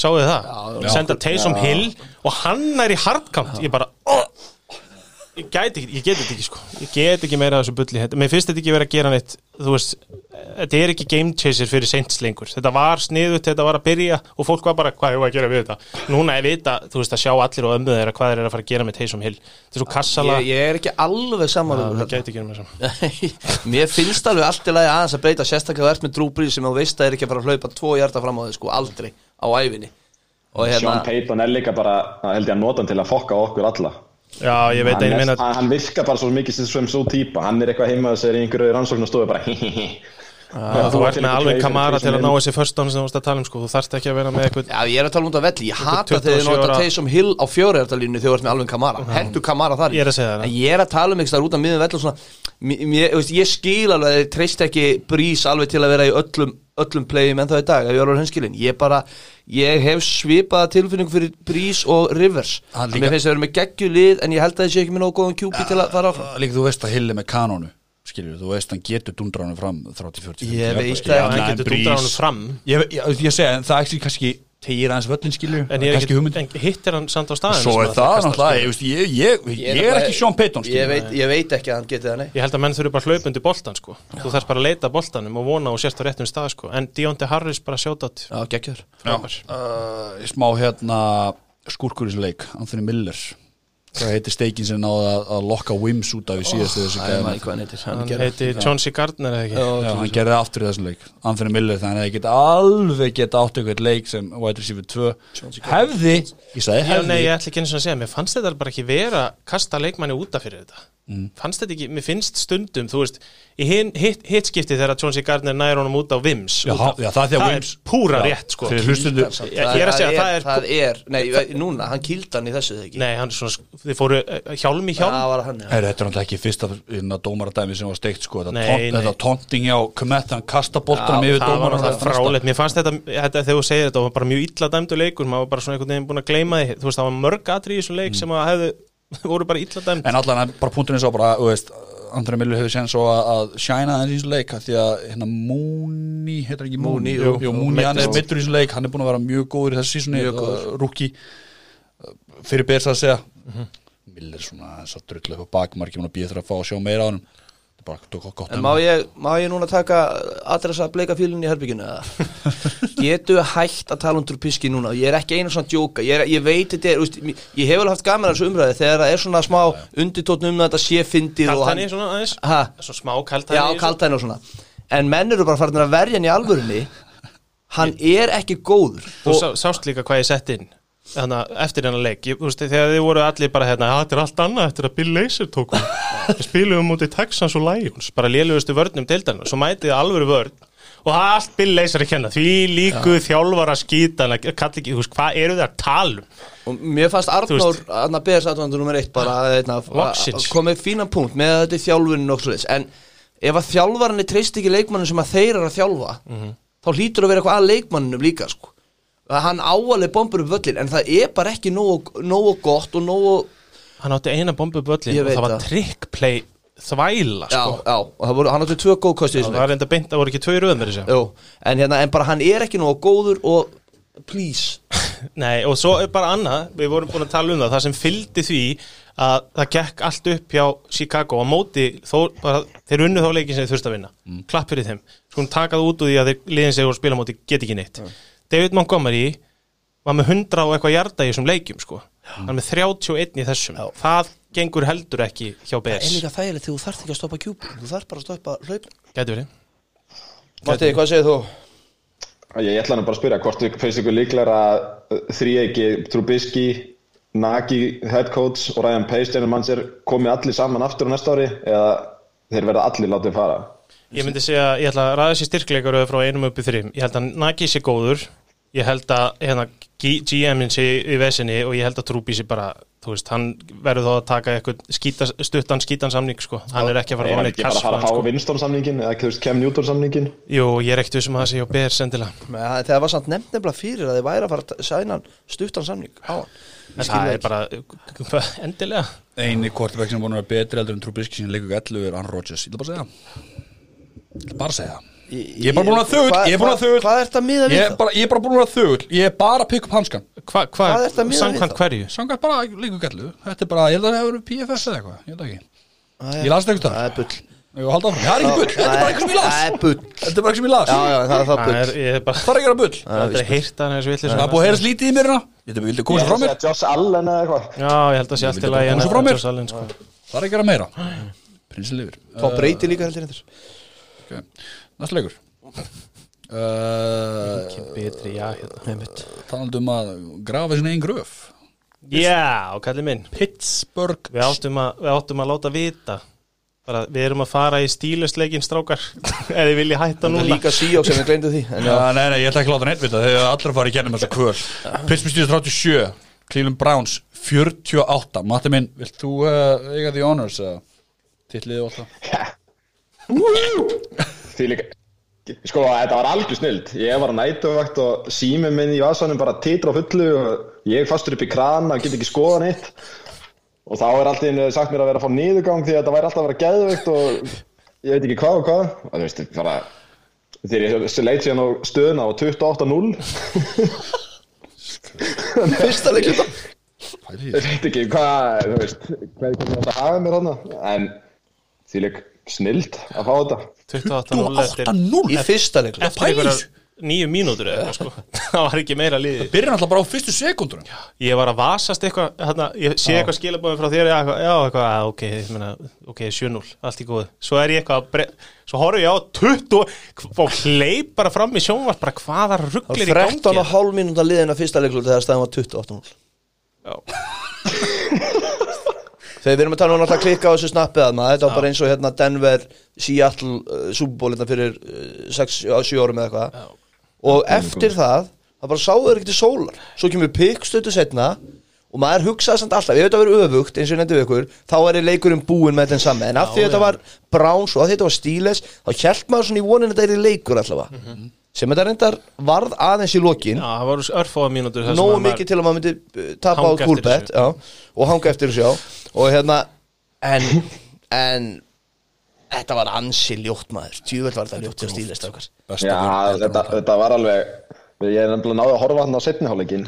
Sáðu þið það? Já. Senda Taysom Hill og hann er í hardcount. Ég bara oh! Ég gæti ekki, ég get þetta ekki sko. Ég get ekki meira af þessu bulli Þetta- Mér finnst þetta ekki vera að gera neitt Þú veist, þetta er ekki game chaser fyrir Saints lengur. Þetta var sniðut, þetta var að byrja Og fólk var bara, hvað er að gera við þetta? Núna er vita, þú veist, að sjá allir og ömmu þeirra Hvað þeir eru að fara að gera með Taysom Hill. Þetta er svo kassala. Ég, ég er ekki alveg saman um Það þetta. gæti ekki um þessum Mér finnst alveg allt í lagi aðeins að breyta sérstaklega ert með drúbrið sem þú veist að er ekki að fara að hlaupa tvo hjarta fram á þig sko, aldrei á æfinni og Sean hérna, Payton er líka bara, held ég að nota hann til að fokka okkur alla. Já, ég veit að ég meina hann, virkar bara svo mikið sem svo típa. Hann er eitthvað heimaðu sér í einhverju rannsóknastofu bara Já, þú ert með alveg kamara til að ná þessi förstánu sem þú varst að tala um sko, þú þarft ekki að vera með eitthvað Já, ég er að tala um þetta velli, ég hata 27 þegar þið nota Taysom Hill á fjóriðartalínu þegar þú ert með alveg kamara, hendur kamara þar í. Ég er að segja það. En ég er að tala um þar út af miðum velli og svona, ég skil alveg að þið treyst ekki brís alveg til að vera í öllum, öllum playum en þá í dag, ef ég er alveg henskilin ég bara, ég hef svipaða tilfinningu fyrir brís og rivers. Mér finnst það vera með geggjulið en ég held að það sé ekki með nógu góðan kjúpi til að fara áfram. Líka þú veist að Hill er með kanónu Skilur, þú veist hann getur dundra hann fram 30-40 Ég veit það, hann er getur hann fram. Ég, ég, ég segi, en það ekki kannski tegir aðeins völlin ég er en hittir hann samt á staðinu Svo er það náttúrulega, ég, ég, ég, ég, er ekki Sean Payton ég veit, ég veit ekki að hann geti það nei. Ég held að menn þurfi bara hlaupundi boltan sko. Þú þarf bara að leita að boltanum og vona og sérst á réttum stað sko. En Deontay Harris bara sjátt átt uh, Smá hérna skúrkur í þessu leik, Anthony Miller Hvað heitir steikin sem náði að, að lokka Wims út af í síðastu þessu hann heitir. Chauncey Gardner eða ekki? Já, hann gerði aftur í þessum leik. Anthony Miller, þannig að það geta alveg geta átt eitthvað leik sem wide receiver 2 hefði, ég sagði Já, hefði. nei, ég ætla ekki eins og að segja, mér fannst þetta bara ekki vera kasta leikmanni útaf fyrir þetta. Fannst þetta ekki, mér finnst stundum þú veist, í hitt, hitt skipti þegar Chauncey Gardner nær honum út á Vims Já, já, það er það Wims- er púra Já, rétt sko. Ég- er að segja, það er- það er Nei, núna, hann kýldi hann í þessu Nei, hann er svona, þið fóru eh, hjálm í hjálm. Það var hann, já. Heyri, Þetta er náttúrulega ekki fyrsta hérna, dómaradæmi sem var steikt sko, þetta, Nei, tont, þetta tonting hjá Komet, hann kasta boltanum yfir það var frálegt, mér fannst þetta, þetta þegar þú segir þetta var bara mjög illa dæmdu leikur, maður var bara svona einhvern veginn búin að gleyma því, þú veist það var mörg atri í þessum leik sem að hefðu, voru bara illa dæmd. En allan er bara punkturinn svo bara, þú veist Andrei Miller hefur séð svo að, shæna þess í þessu leik því að hérna Mooney, heitir ekki Mooney, jú. jú, Mooney, hann er mittur í þessu leik hann er búin að vera mjög góður í þessu sísunni Mjög góður. rúki fyrir bers að segja Mhm. Miller svona þess að drullu upp á bakmarki og býða þér að fá að sjá meira á hann En má ég, má ég núna taka adressa bleika fílunni í herbygginu eða? Getu hægt að tala um Trubisky núna? Ég er ekki einu svona djóka. Ég, er, ég veit þetta er, úst, ég hef alveg haft gaman að þessu umræði Þegar það er svona smá undirtótn um þetta sé fyndið og Kaltæni svona aðeins, Ha? svona smá kaltæni Já, kaltæni og svona. En menn eru bara farin að verja hann í alvörunni. Hann er ekki góður. Þú og, sá, sást líka hvað ég sett inn að eftir hennar leik ég, veist, þegar þið voru allir bara hérna "Já, þetta er allt annað eftir að Bill Laser tók við spilum mútið Texans og Lions bara lélugustu vörnum deildarinn svo mætið alvöru vörn og það er allt Bill Laser að kenna því líku þjálfara ekki, þú veist, hvað eru þið að tala um og mér fannst Arnór Anna BS aðvandur nummer eitt bara einna, Loksins. komið fínan punkt með að þetta er þjálfunin og svo En ef að þjálfarinni treyst ekki leikmannum sem að þeir eru að þjálfa Mhm. þá hlýtur að vera eitthvað að leikmanninum líka sko. Hann áalið bombur upp völlin en það er bara ekki nógu, nógu gott og nógu hann átti eina bombu böllin Ég og það var trickplay þvæla já, sko. já, og voru, hann átti tvö góð kosti það var reynda beint, það voru ekki tvö Jú, en, hérna, en bara hann er ekki nógu góður og please. Nei, og svo er bara annað, við vorum búin að tala um það, það sem fylgdi því að það gekk allt upp hjá Chicago. Á móti, þó, bara, þeir unnu þá leikin sem þeir þurft að vinna, mm. klapp fyrir þeim. Skulum taka það út úr því að þeir liðin sig og spila móti get ekki neitt. David Montgomery var með 100 og eitthvað hjarta í þessum leikjum sko, hann er með 31 í þessum, það gengur heldur ekki hjá það er BS, líka þægilegt þegar þú þarft ekki að stoppa kjúpin þú þarft bara að stoppa hlaupin. Getur verið. Matti, hvað segir þú? Ég ætla nú bara að spyrja hvort þið finnst ykkur líklega að þrýegi Trubisky, Nagy head coach og Ryan Pace general manager komi allir saman aftur á næsta ári eða þeir verða allir látið fara? Ég myndi segja, ég ætla að ræða sér styrkleikar frá einum upp í þrjum. Ég held að Nagi sé góður, ég held að hérna, GM-in sé í vesinni og ég held að Trúbi sé bara, þú veist, hann verður þá að taka eitthvað stuttan skýtan samning, sko. Hann er ekki að fara Ég að var neitt ekki bara að fara að kassfæðan, fá sko. Winston samningin eða ekki veist Cam Newton samningin Jú, ég er ekkert vissum að það sé hjá BR sendilega. Nei, það- var samt nefnt nefnilega fyrir að þið væri að fara að sæna stuttan samning á hann En það er bara, endilega. eini quarterback sem er búin að vera betri heldur en Trubisky sem leikur ekki 11 er Aaron Rodgers ég ætla bara að segja ég er bara búin að þögul, ég er búin að þögul Hvað er þetta miða við ég er það? bara, ég er bara búin að þögul ég er bara að pikka upp hanskan Hva, hva, Hvað ertu að miða við samkvæmt þá? hverju? Sangat bara 11 þetta er bara, ég held að það hefur PFF eða eitthvað ég held ekki. Það er- ég las þetta einhvers Það er bull. Það er ekki bull, þetta er bara eitthvað sem ég las. Það er bull. Þetta er bara eitthvað sem ég las. Já, já, það er það Það bull. er, ég er bara, það er ekki að bull. Það er heyrt að þessu villis. það er búið að heyrast lítið í mér hérna. Ég ætla að mér? segja Josh Allen eða eitthvað. Já, ég held að sé er ekki uh, Betri, já, hérna. talandi um að grafa sinni einn gröf. Já, kallið minn. Pittsburgh Við áttum að, við áttum að láta vita. Bara við erum að fara í stílustleikin strákar. Ef þið vilja hætta núna. líka síjók sem við gleymdu því já, Já, nei, nei, ég ætla ekki að láta neitt vita. Þegar fara í gennum þessa kvöl. Pittsburgh Steelers 37 Cleveland Browns 48 Matti minn, vilt þú uh, eiga the honors uh, Titliði og alltaf Því líka Sko, þetta var algjör snild Ég var að nætuvakt og símið minn í vasanum bara titra á fullu og ég fastur upp í krana og get ekki skoða neitt. Og þá er alltaf einu sagt mér að vera að fá niðurgang því að þetta væri alltaf að vera geðveikt og ég veit ekki hvað og hvað. Og þú veist, bara þegar ég leit síðan á stöðuna á 28-0 fyrsta leikur þetta ég veit ekki hvað þú veist, hvað er þetta að hafa mér hana en því lík snild að fá þetta 28-0 eftir, 8-0 Í fyrsta leikur eftir einhverjar nýju mínútur eða sko. það var ekki meira liði Byrjar alltaf bara á fyrstu sekundunum ég var að vasast eitthvað hérna, ég sé eitthvað skilabóðum frá þér já, eitthvað, já, eitthvað, að, ok, ok, 7-0 allt í góðu, svo er ég eitthvað að bre... svo horfum ég á 20 og hleyp bara fram í sjónvart bara hvaða Það rugglir í 13 og gangi hálf mínúta liðin að fyrsta leikur þegar staðan var 28-0 Já. Þegar við erum að tala um alltaf klikka á þessu snappið að maður, þetta var bara eins og hérna Denver, Seattle, uh, Super Bowl hérna fyrir 6-7 árum eða eitthvað. Og eftir það, það bara sáu þeir ekki til sólar. Svo kemur pikk stötu setna og maður hugsaði samt alltaf, ef þetta verið öfugt eins og ég nefndi við ykkur, þá er leikurinn búinn með þetta saman, en af því Já, þetta já. var Browns og af því þetta var Steelers, þá hjælt maður svona í vonin þetta er í leikur allavega sem þetta reyndar varð aðeins í lokin. Já, það voru örfáða mínútur maður- mikið til að maður myndi uh, tapa á kúlbett og hanga eftir þessu og hérna en, en þetta var ansi ljótt maður. Tjúvel var þetta ljótt hjá stílist Já, þetta, þetta var alveg ég er nefnilega náði að horfa hann á setni hálfleikin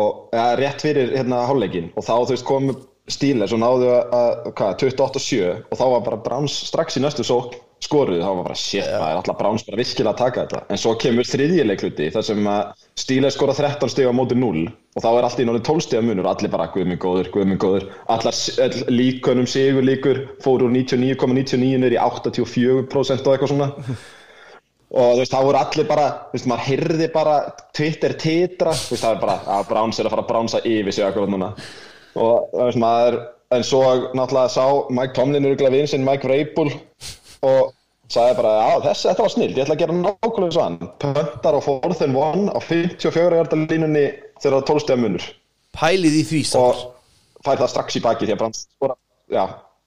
og ja, rétt fyrir hérna hálfleikin og þá þú veist komu stíles og náðu að, að hvað, 28-7 og þá var bara Browns strax í næstu sók skoruð, þá var bara shit, það er alltaf Browns bara virkilega að taka þetta, en svo kemur þriðjileikluti þar sem að stíles skora 13 stig á móti 0 og þá er allt í náttúrulega 12 stiga munur. Og allir bara guðminn góður, guðminn góður. Allar all, líkunum sigur líkur fóru úr 99,99 niður í 84% og eitthvað svona. Og þú veist, það voru allir bara þú veist, maður heyrði bara Twitter titra, þú veist, það er bara að Browns er að fara að bránsa yfir sig akkurat núna og þú veist, maður en svo náttúrulega sá Mike Tomlin örgulega vinn sinn Mike Vrabel og sagði bara, já, þessi, þetta var snill ég ætla að gera nákvæmlega svo hann. Pöntar á fourth and one á 54 hjarta línunni þegar það er 12 stegar munur. Pælið í því og fær það strax í baki því að skora já,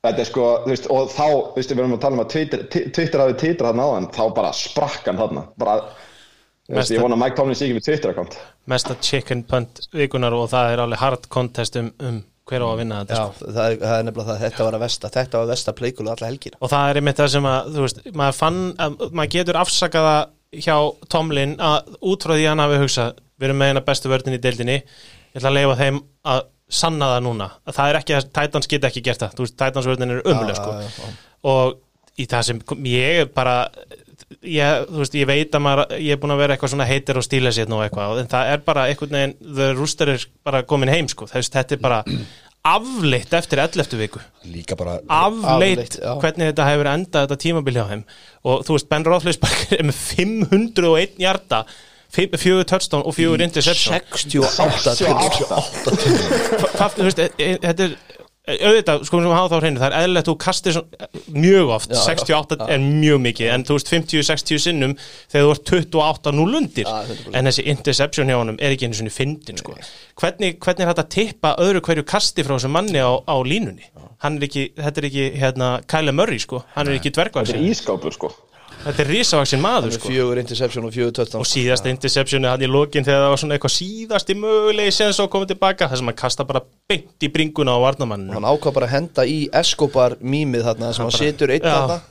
þetta er sko, veist, og þá veist, við erum að tala um að Twitter, Twitter hafi titrað þarna áðan, þá bara sprakk hann þarna. Bara, Mesta- ég vona að Mike Tomlin sé ekki með Twitter-account mesta chicken punt vikunar og það er alveg hard contest um, um hver á að vinna þetta já, sko. það er, það er nefnilega það, þetta var að vesta þetta var að vesta pleikulu alla helgina og það er einmitt það sem að, þú veist, maður fann að maður getur afsakaða hjá Tomlin að út frá því að hann hafi hugsað við erum með eina bestu vörðin í deildinni ég ætla að leifa þeim að sanna það núna að það er ekki að Titans geta ekki gert það þú veist, Titans vörðin er umuleg sko. já, já. og í það sem ég bara ég, veist, ég veit að maður ég er búin að vera eitthvað svona heitir og stíla sér nú eitthvað en það er bara einhvern veginn the rooster er bara komin heim sko, þess þetta er bara afleitt eftir 11. viku. Líka bara afleitt Afleitt, hvernig þetta hefur endað þetta tímabil hjá þeim. Og þú veist Ben Roethlisberger er með 501 hjarta fjögur touchdown og fjögur interception. 68 til hvað, þú veist, e- e- þetta er auðvitað, sko við sem hafa þá hreinu, það er eðlilegt þú kastir svona, mjög oft, Já, já, 68 er mjög mikið, en þú veist 50-60 sinnum þegar þú ert 28-0 undir. Já, 100%. en þessi interception hjá honum er ekki einu svona fyndin, sko. Hvernig, hvernig er þetta að tippa öðru hverju kasti frá þessum manni á, á línunni? Hann er ekki, þetta er ekki hérna, Kyle Murray, sko, hann er ekki þetta dvergvaksin er ískápur sko þetta er risavaksin maður, sko. fjögur interception og fjögur touchdown. Og síðasta interceptionu hann í lokin þegar það var svona eitthvað síðasti mögulegi sen svo komið tilbaka þess að maður kasta bara beint í bringuna á varnamann hann ákvað bara að henda í Escobar mýmið þarna sem hann situr einn Já. þarna.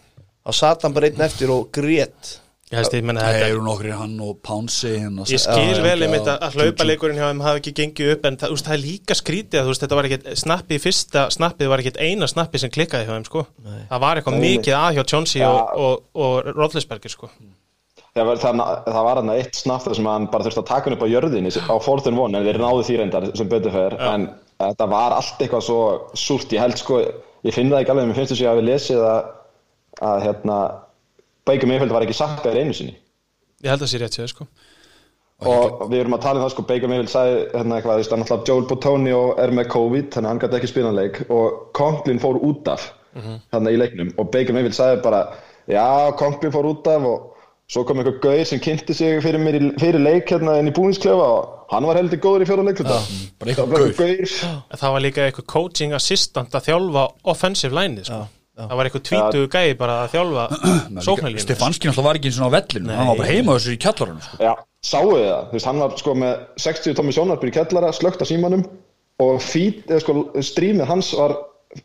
Þá satt hann bara einn eftir og grét Það þetta, eru nokkri hann og Pouncy hérna, ég skil vel einmitt já. að, að hlaupaleikurinn hjá þeim hafi ekki gengið upp en það, úst, það er líka skrítið að veist, þetta var ekkit snappið fyrsta snappið var ekkit eina snappið sem klikkaði hjá þeim sko. það var eitthvað mikið að hjá Chauncey Já. og, og, og Roethlisberger sko. það var, það, það var hann eitt snaft þar sem hann bara þurfti að taka hann upp á jörðinni á fourth and one en þeir náðu því reyndar sem betur fer en þetta var allt eitthvað svo súrt ég held sko, ég finn það ekki alveg að að, að Baker Mayfield var ekki sakkaður einu sinni. Ég held að það sé rétt sér sko. og við erum að tala um það sko Baker Mayfield sagði hérna eitthvað, hann alltaf Joel Bottoni og er með COVID þannig að hann gæti ekki spilanleik og Conklin fór út af þarna í leiknum. Og Baker Mayfield sagði bara já, Kongbjörn fór út af og svo kom einhver gauð sem kynnti sig fyrir mér í, fyrir leik hérna inn í búinsklefa og hann var heldur góður í fjóra leik þetta bara það var líka eitthvað coaching assistant að þjálfa offensive line sko. Það var eitthvað tvítugu gæi bara að þjálfa sóknarlínu Stefanski náttúrulega var ekki eins og á vellinu hann var bara heima á þessu í kjallarunum sko. Já, sáu þið það, þú veist, hann var sko með 60 tómi sjónarbyr í kellara, slögt á símanum og feed, eða sko strímið hans var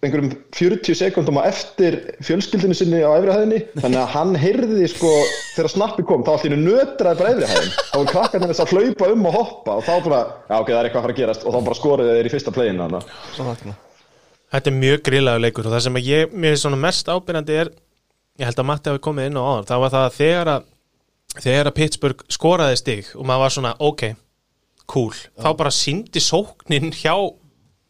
einhverjum 40 sekundum á eftir fjölskyldinu sinni á efrihæðinni, þannig að hann heyrði sko, þegar snappi kom, þá allir nötraði bara efrihæðin, þá var krakkarnir þess að hlaupa um og hoppa og þá bara, já ok, það er eitthvað að fara að gerast og þá bara skoruði þeir í fyrsta þannig Þetta er mjög grillaður leikur og það sem ég, mér er svona mest ábyrjandi er ég held að Matti hafi komið inn á áður það var það að þegar að þegar að Pittsburgh skoraði stig og maður var svona ok, cool þá bara síndi sóknin hjá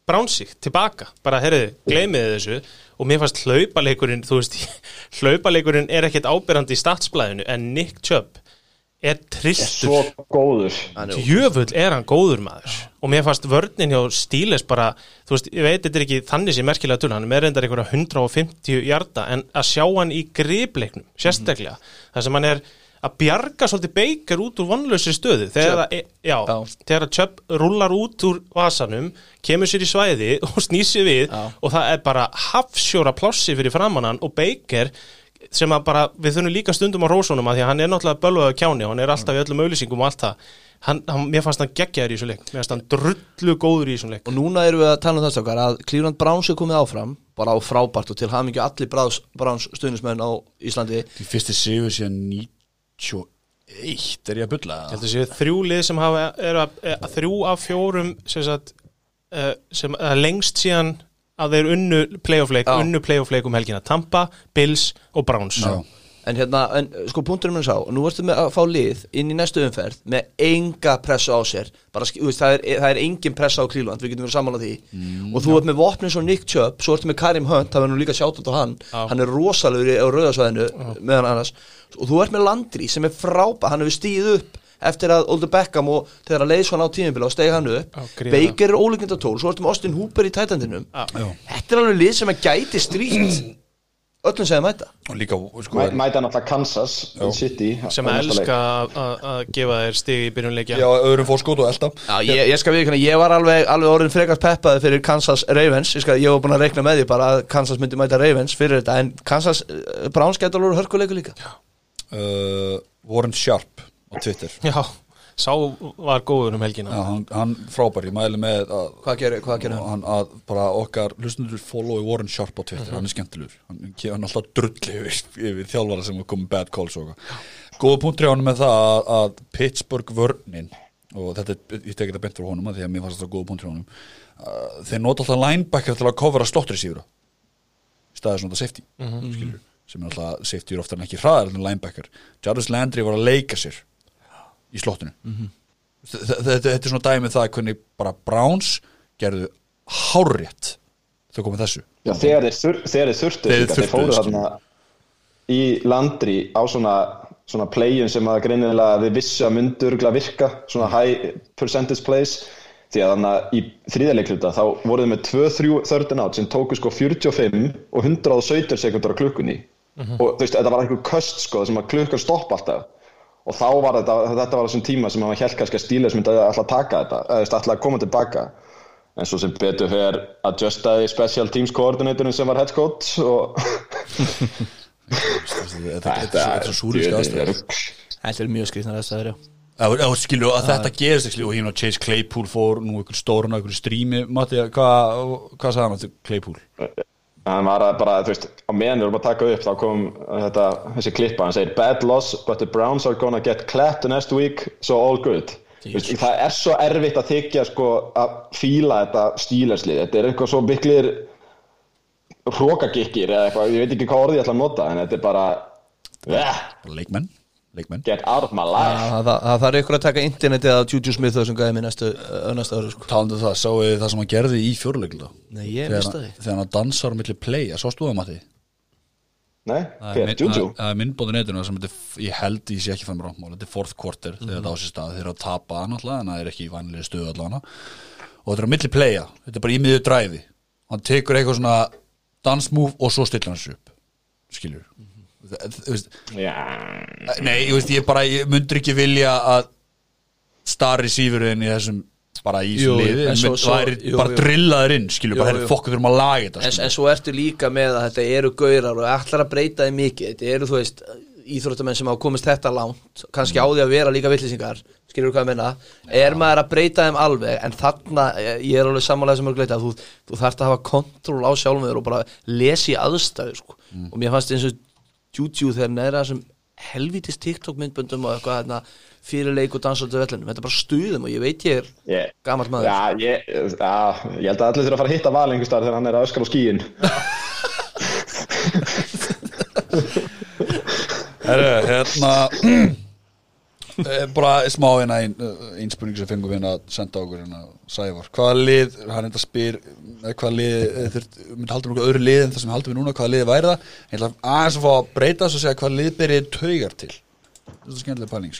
Brownsík tilbaka, bara herriði, gleymiði þessu. Og mér fannst hlaupaleikurinn þú veist, hlaupaleikurinn er ekkert ábyrjandi í statsblæðinu en Nick Chubb er tristur. Svo góður. Jöfull er hann góður maður. Og mér fannst vörnin hjá Stíles bara þú veist, ég veit þetta er ekki þannig sem merkilega töl hann er með reyndar einhverja 150 hjarta en að sjá hann í gripleiknum sérstaklega, þar sem hann er að bjarga svolítið beikar út úr vonlausri stöðu þegar, að, já, Já. þegar að Chubb rúlar út úr vasanum kemur sér í svæði og snýr sér við og það er bara hafsjóra plássi fyrir framannan og beikar sem að bara, við þurfum líka stundum á rósunum að því að hann er náttúrulega bölvaðu kjáni og hann er alltaf í öllum auðlýsingum og allt það. Hann, hann, mér fannst hann geggjaður í þessu leik. Mér fannst hann drullu góður í þessu leik. Og núna erum við að tala um þess okkar að Cleveland Browns er komið áfram bara á frábært og til hafmyggju allir Browns, Browns stuðnismenn á Íslandi. Því fyrsti sigur síðan 91 er ég að held að séu þrjú lið sem hafa er að, að þrjú af fjórum sem, sagt, uh, sem að lengst síðan að þeir unnu playoff-leik, Já. unnu playoff-leik um helgina. Tampa, Bills og Browns. Já. En hérna, en sko punkturinn minn sá Nú ertu með að fá lið inn í næstu umferð með enga pressu á sér. Bara, veist, það, er, það er engin pressa á Cleveland við getum verið sammála því. Og þú ert með vopnin svo Nick Chubb, svo ertu með Karim Hunt það verður nú líka sjátt á hann. Já. hann er rosalegur í- á rauðasvæðinu meðan annars. Og þú ert með Landry sem er frábæ hann hefur stíð upp eftir að Oldur Beckham og þegar að leiðis hann á tímabila og stegi hann upp Já. Baker er ólíkindatól, svo ertu með Austin Hooper í tætandinum Já. þetta er alveg lið sem að gæti stríkt öllum segja mæta. Og líka sko, Mæ- Mæta náttúrulega Kansas City sem elska að- að að gefa þér stig í byrjunleikja já, öðrum fórskót og elda Já, ég, ég skal við ég var alveg, alveg orðin frekast peppaði fyrir Kansas Ravens, ég, skal, ég var búin að reikna með því bara að Kansas myndi mæta Ravens fyrir þetta. En Kansas uh, Browns getur alveg hörkuleiku líka. Uh, Warren Sharp á Twitter. Já, sá var góður um helgina. Já, hann, hann frábær, ég mæli með að, Hvað gerir, hvað gerir hann? hann að bara okkar hlustundur followi Warren Sharp á Twitter, hann er skemmtilegur. Hann kemur hann alltaf drulli yfir, yfir þjálfara sem er komið bad calls og góða punktur hjá hann með það að, að Pittsburgh vörnin og þetta, er- ég tek þetta beint frá honum að því að mér fannst þetta góða punktur hjá honum. Uh, þeir nota alltaf linebacker til að covera slottur síður í staðið svona safety skilur, sem er alltaf safety er oftar en ekki hraðar en linebacker. Jarvis Landry var að leika sér í slottinu þetta, þetta, þetta er svona dæmið það hvernig bara Browns gerðu hárrétt þau komið þessu. Já, þegar þeir, þur, þegar þeir þurftu Þeir fóru þarna í landri á svona svona playum sem að greinilega við vissu að myndu örgulega virka svona high percentage plays. Því að þannig að í þriðarleikluta þá voru þið með 2-3 third and out sem tóku sko 45 og 117 sekundar á klukkunni. Og þú veist, þetta var einhver köst sko sem að klukkan stoppa alltaf og þá var þetta, þetta var þessum tíma sem hann held kannski að stíles myndi alltaf taka þetta eða alltaf að koma tilbaka. En svo sem betur fer adjustaði special teams koordinatorinn sem var head coach og þetta þetta er svo súrisk aðstæð Þetta er mjög skrifnar aðstæður, já. Skilju, að þetta gerist og hérna Chase Claypool fór nú einhvern stórun á einhvern strími Matti, hvað hva sagði hann til Claypool? Hann var að bara, þú veist, á meðan við erum að taka upp þá kom þetta, þessi klippa hann segir, bad loss, but the Browns are gonna get clapped next week, so all good. Veist, það er svo erfitt að þykja sko, að fíla þetta stílarslið þetta er eitthvað svo miklir hrókagikkir eða eitthvað, ég veit ekki hvað orðið ég ætla að nota en þetta er Bara leikmenn, leikmenn. Get out of my life. Það, það, það þarf ykkur að taka internetið að Juju Smith þessum gæði með næstu, næstu ári sko. Talandi um það, sáu þið það sem hann gerði í fjóruleiklu Nei, ég mista því Þegar hann dansar á milli play, að svo stóða Matti? Nei, hver, Juju? Það er myndbóðin netinu sem þetta, ég held ég sé ekki fæmur ámál, þetta er fourth quarter þegar þetta á sér stað, þeir eru að tapa náttúrulega en það er ekki í vanlega stöðu allavega. Og þetta er á milli playa, þetta er bara í miðju dræfi hann tekur eitthvað svona dansmove og svo stilla hann sér upp skilur veist Nei, ég veist, ég bara, ég myndur ekki vilja að star receiverinn í þessum bara í þessu liði en væri jú, bara drillaður inn, skilur, Jú, bara jú. hefði fokk við þurfum að laga þetta en, en svo ertu líka með að þetta eru gaurar og ætlar að breyta þeim mikið. Þetta eru þú veist íþróttamenn sem hafa komist þetta langt kannski á því að vera líka villisingar skilur hvað ég menna er maður að breyta þeim alveg? En þarna, ég er alveg sammálega sem er gleita þú, þú þarft að hafa kontról á sjálfum þér og bara lesi aðstæður sko. Mm. og mér fannst eins og Juju þegar neðra þessum helvítist TikTok myndböndum og eitthvað hérna, fyrir leik og dansaldu vellinum. Þetta er bara stuðum og ég veit ég er ég, gamall maður. Já, ég, já, ég held að allir þurfa að fara að hitta val einhvers staðar þegar hann er að öskar á skíin Herru, hérna bara smá hérna ein, ein spurning sem fengum hérna að senda okkur hérna Sævar, hvaða lið, hann enda spyr eh, hvaða lið, eh, þurft, myndi haldur um öðru lið en það sem við haldum við núna, hvaða lið væri það? Ég ætla aðeins að fá að breyta þess og segja hvaða lið berið taugar til. Þetta er skemmtilega pæling,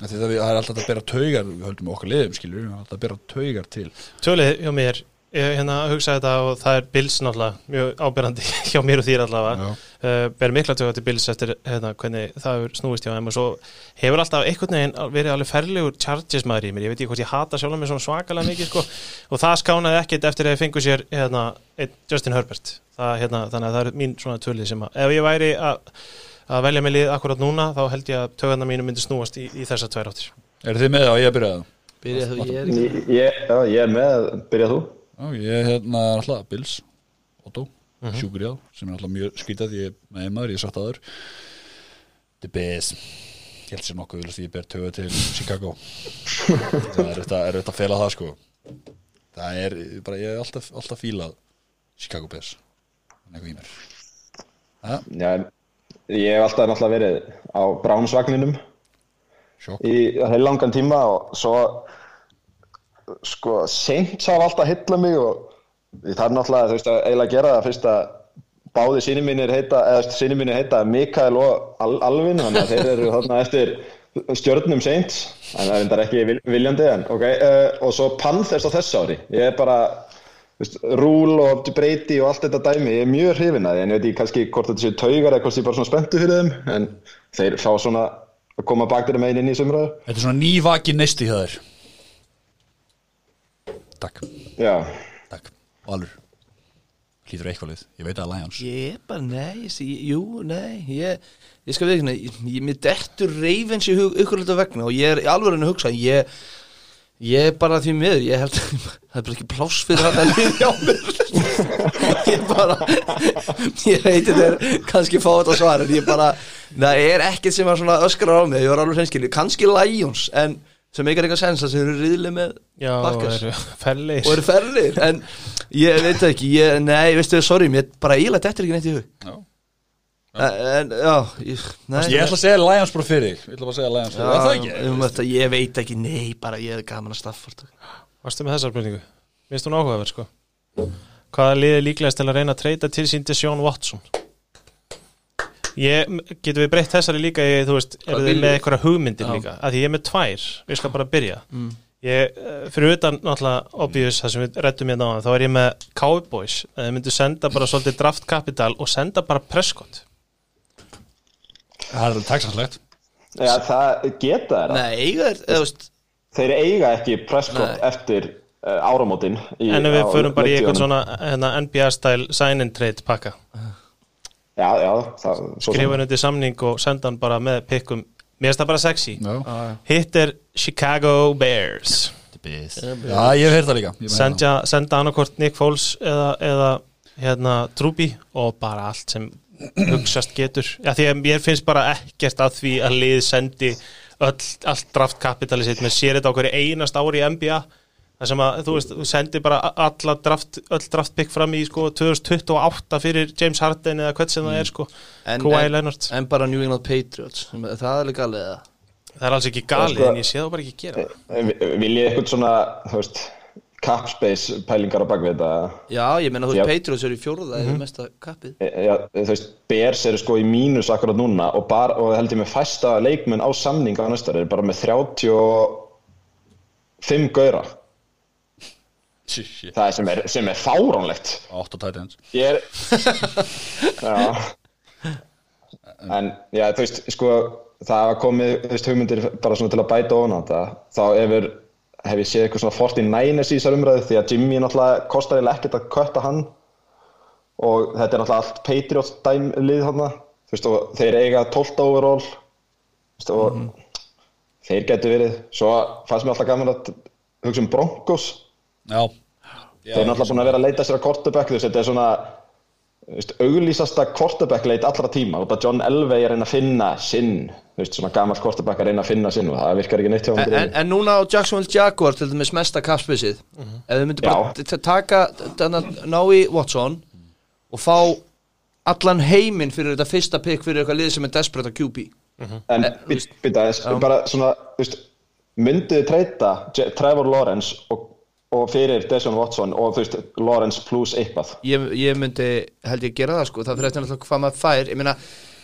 því það, er alltaf að bera taugar við höldum okkar liðum, skilur við alltaf að bera taugar til. Tölið hjá mér, ég hérna hugsaði þetta og það er Bills náttúrulega mjög ábyrrandi hjá mér og þýr allavega. Uh, ber mikla tökja til Bills eftir hérna, hvernig það hefur snúist hjá þeim. Og svo hefur alltaf einhvern veginn verið alveg ferlegur Chargers maður í mér, ég veit ekki hvort ég hata sjálf mér svona svakalega mikið sko. Og það skánaði ekkit eftir að ég fengu sér hérna, einn Justin Herbert. Það, hérna, þannig að það er mín svona tölið sem að ef ég væri að, að velja mig lið akkurat núna þá held ég að tökana mínu myndi snúast í, í þessar tvær áttir. Eru þið með og ég að byrja það? byrja þú, ég er ekki ég, ég, já, ég er með, byrjað þú Já, ég er hérna alltaf Bills, Otto, sjúkur já sem er alltaf mjög skýtað, ég er með maður, ég er sagt aður The Biz ég held sér nokkuð vil að ég ber tögu til Chicago. Það er auðvitað að fela það sko. Það er bara, ég er alltaf, alltaf fílað Chicago Biz eitthvað í mér ja, Já, ég hef alltaf náttúrulega verið á Brownsvagninum sjokk. í langan tíma og svo sko, seint sá alltaf að hylla mig og það er náttúrulega, þú veist, að eiginlega gera það fyrst að báði sinni mínir heita, eða sinni mínir heita Mikael og Al Alvin, þannig að þeir eru þarna eftir stjörnum seint, en það er endar ekki vil- viljandi, en ok, uh, og svo Panthers á þessu ári, ég er bara þú veist, Rúl og Brady og allt þetta dæmi, ég er mjög hrifin að því, en ég veit ekki kannski hvort þetta séu taugar eða hvort ég bara svona spenntu fyrir þeim, en þeir fá svona að koma bak þeirra megin inn í sumraðu. Þetta er svona nývaki neisti hjá þér Takk, Já, takk, alveg hlýtur eitthvað lið, ég veit að Lions. Ég er bara, nei, ég, sé- jú, nei Ég, ég skal ekki, ég, mér dettur reyfins í hluta vegna og ég er alveg að hugsa ég, ég er bara því miður ég held að það er bara ekki pláss fyrir að liði á mér. Ég bara ég þetta er kannski fá þetta svar en ég bara, það er ekkert sem að svona öskrar á mig, ég var alveg hreinskilið kannski Lions, en sem eitthvað eitthvað sens að sem eru riðli með Já, og Packers eru og eru ferlir en ég veit ekki, ég, nei, veistu, sorry mér bara þetta er ekki neitt í hug Já. en, já ég, nei, Ég ætla að segja Lions bara fyrir þig Ég ætla bara að segja Lions er það ekki? um, þetta, ég veit ekki, nei, bara ég er gaman að Stafford Varstu með þessar spurningu? Mér finnst hún áhugaverð sko Hvaða liði líklegast til að reyna að treyta til sín til Sjón Watson? Ég, getum við breytt þessari líka í, þú veist, eru þið með einhverja hugmyndir Já. líka? Að því ég er með tvær, við skal bara byrja. Ég, eh, fyrir utan náttúrulega obvious það sem við rettum hérna á þá er ég með Cowboys, að þið myndu senda bara svolítið draft capital og senda bara Prescott. Það er alveg taksanslegt Já, það geta þeirra. nei, eiga er, eða veist Þeir eiga ekki Prescott Nei. eftir uh, áramótin. Í, en við förum bara í eitthvað svona hérna, NBA-style sign-in trade pakka Já, já, það, svo skrifa hann undir samning og senda hann bara með pikkum. Mér finnst það bara sexy. Já, hitt er Chicago Bears. Já ég hef heyrt það líka. Senda, senda annarkort Nick Foles eða, eða hérna Trúbi og bara allt sem hugsast getur. Já, því að mér finnst bara ekkert að því að lið sendi öll, allt draftkapitali sitt. Með sér þetta okkur einast ári í NBA það sem að þú veist, þú sendir bara alla draft, öll draftpick fram í sko 2028 fyrir James Harden eða hvert sem það er sko en, Kawhi en, Leonard en bara New England Patriots það er alveg galið eða það er alls ekki galið sko- en ég sé það bara ekki gera það sem. Vil ég eitthvað svona, þú veist, cap space pælingar á bakvið þetta? já, ég menna þú veist. Patriots eru í fjórða eða mesta kappið E- Já, þú veist, Bears eru sko í mínus akkurat núna og, bara, og held ég með fæsta leikmenn á samning á næstar eru bara með 35 gauðra. Það er sem er, sem er fáránlegt. 8 titans. Ég er en já þú veist sko það komið þú veist hugmyndir bara svona til að bæta ofan þá hefur hef ég séð eitthvað svona 49ers í þessar umræðu því að Jimmy náttúrulega kostar eiginlega ekkert að kötta hann. Og þetta er náttúrulega allt Patriot dæm lið hann þú veist og þeir eiga 12 overall. Þú veist og þeir getur verið svo fannst mér alltaf gaman að hugsa um Broncos Já, þeir eru náttúrulega búin að vera að leita sér að quarterback þú veist þetta er svona þú veist, auglýsasta quarterback leit allra tíma. John Elway er að reyna að finna sinn þú veist svona gammal quarterback að reyna að finna sinn og það virkar ekki neitt hjá En, hann en, en núna á Jacksonville Jaguar til dæmis mesta kapspisið ef þau myndir bara Já. taka Nói Watson og fá allan heiminn fyrir þetta fyrsta pick fyrir eitthvað lið sem er desperate á QB En Eh, þú veist, býta, bara svona, þú veist, mynduðu treyta Trevor Lawrence og, og fyrir Deshaun Watson og þú veist, Lawrence plus eitthvað. ég, ég myndi held ég gera það sko það fyrir eftir náttúrulega hvað maður fær ég meina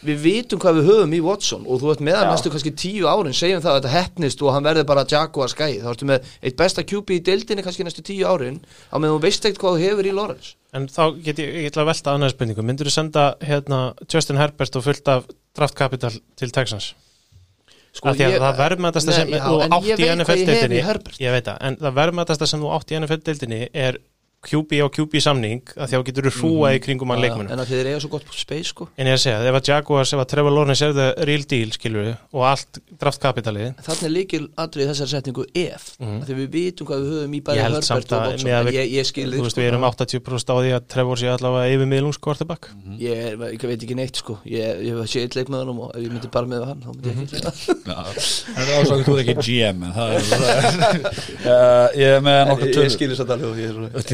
við vitum hvað við höfum í Watson og þú ert með hann Já. næstu kannski tíu árin segjum það að þetta hefnist og hann verður bara Jaguar skæði þá ertu með eitt besta QB í deildinni kannski næstu tíu árin á meðan þú veist ekkert hvað þú hefur í Lawrence En þá get ég, ég ætla að velta annað spurningu Myndur þú senda hérna, Justin Herbert og fullt af draftkapital til Texans? Sko, ég- það verðmætasta Nei, sem já, þú átt í NFL-deildinni. Ég veit það, en það verðmætasta sem þú átt í NFL-deildinni er QB og QB samning að því að þú getur hrúa í kringum hann leikmunum en að þið eiga svo gott space sko. En ég er að segja, ef að Jaguars, ef að Trevor Lawrence er það real deal, skilur við, og allt draftkapitalið, þannig er líkil atrið þessari setningu ef mm. því við vitum hvað við höfum í Ég bæði Herbert og Watson en ég, ég skil þú veist, sko, við erum já. 80% á því að Trevor sé allavega yfir miðlungs quarterback. ég, er- ég veit ekki neitt sko. Ég, ég sé eitt leik með hann og ef ég myndi bara með hann þá myndi ég ekki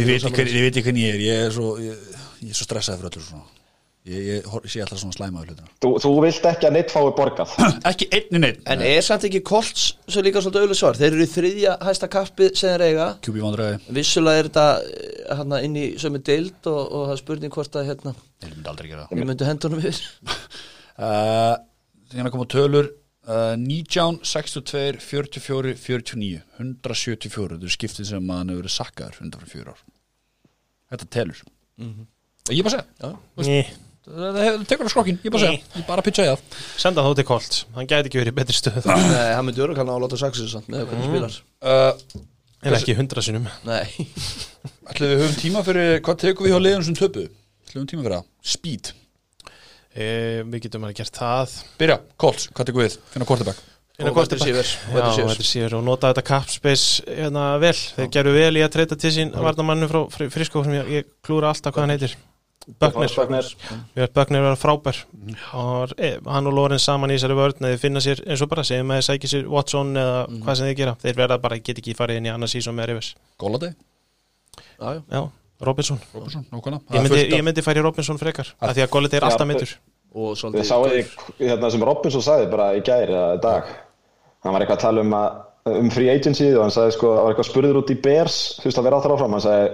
er er er er- er er veit ekki hvernig ég er ég er er svo, ég, ég er svo stressaði fyrir öllu svona. Ég, ég, sé alltaf svona slæmaður hlutina Þú, þú vilt ekki að neitt fái borgað. Ekki einni neitt en er samt ekki Colts svo líka svolítið auðvitað svar? Þeir eru í þriðja hæsta kappið sem þeir eiga. QB vandræði. Vissulega er þetta eh, hérna, inn í sömu deild og, og það er spurning hvort að hérna, Ég myndi aldrei gera ég myndi henda honum yfir. Það uh, Þegar koma tölur. Uh, 19, 62, 44, 49 174 Þetta er skiptið sem að hann hefur verið sakkaður 104 ár Þetta telur Ég er bara að segja Ný, Það tekur á skrokkin, ég er bara að segja Ég er bara að pitcha í það senda þá til Colts, hann gæti ekki verið í betri stöð, Nei, hann myndi öruglega að láta saksa samt með hvernig mm. spilar uh, en ekki hundra sinum. Nei, Ætli við höfum tíma fyrir, hvað tekum við hjá liðunum sem töpu? Ætli við höfum tíma fyrir það? Speed E, við getum að gert það. Byrja, Colts, hvað tekum við? Finna quarterback Innan Og wide receiver og nota þetta cap space hérna vel. Þeir gerðu vel í að treyta til sín varnamannu frá fri- Friskó sem ég, ég klúra alltaf hvað hann heitir. Erum Böcknir vera frábær. Og e, hann og Lorenz saman í þessari vörn eða finna sér eins og bara segjum að þeir sækja sér Watson eða hvað sem þeir gera. Þeir verða bara, get ekki farið inn í annars sísón með Rivers. Góladei, já, Robinson. Robinson, Ég myndi, ég myndi færi Robinson frekar af því að Gollet er alltaf þau- meittur Og Þið svolítið sáu ég hérna sem Robinson sagði bara í gæri eða í dag. Hann var eitthvað að tala um, að, um free agency og hann sagði sko, hann var eitthvað spurður út í Bears, þú veist að vera áttur áfram, hann sagði,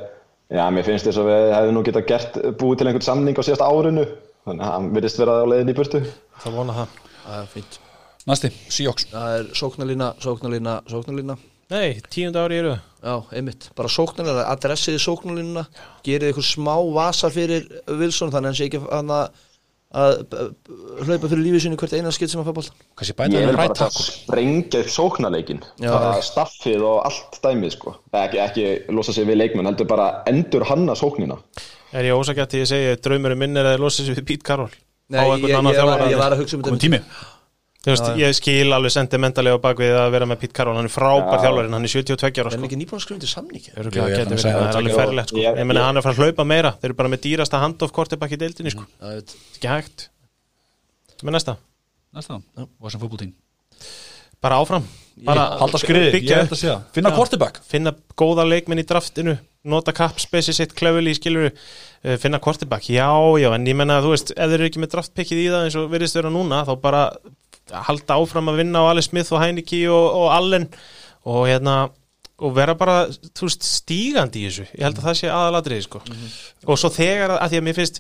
já, mér finnst þess að við hefum nú getað gert, búið til einhvern samning á síðasta árinu, þannig að hann virðist vera á leiðin í burtu. Það vona það. Það er fínt. Næsti, Seahawks. Það er sóknarlína, sóknarlína, sóknarlína. Nei, tíunda ári eru Já, einmitt, bara sóknarlína, adressiði sóknarlínuna. Gerið ykkur smá vasar fyrir Wilson Þannig að hann sé ekki að, hlaupa fyrir lífið sinni hvert eina skitt sem að fá Kanski Ég bæta vil bara rætt að takkur sprengja upp sóknarleikin, staffið og allt dæmið sko. Ekki, ekki losa sig við leikmenn, heldur bara endur hanna sóknina. Er ég ósakjart til að segja draumurinn minn er að losa sig við Pete Carroll Nei, Á ég, einhvern ég, annan ég, var, þjálfara. ég var að hugsa um Komum þetta tími veist, ég skil alveg sentimentallega á bakvið að vera með Pete Carroll Hann er frábær Já. þjálfarinn, hann er 72 ára Er sko. ekki nýbúin að skrifa til segja það það er alveg ferlegt sko. Ég meina hann er að fara að hlaupa meira. Þeir eru bara með dýrasta handoff quarterback í deildinni sko. Já, ég veit Ekki hægt. Með næsta, Næsta, Washington Football Team bara áfram. Bara Halda skriði, byggja Finna Já. quarterback. Finna góða leikminn í draftinu. Nota kapspesi sitt klöfuli í skiluru uh, finna quarterback, já, já en ég menna þú veist, ef þeir eru ekki með draftpickið í það eins og virðist vera núna, þá bara halda áfram að vinna á Alice Smith og Heineke og, og Allen og hérna og vera bara, þú veist, stígandi í þessu. Ég held að það sé aðalatriði sko. Og svo þegar, að því að mér finnst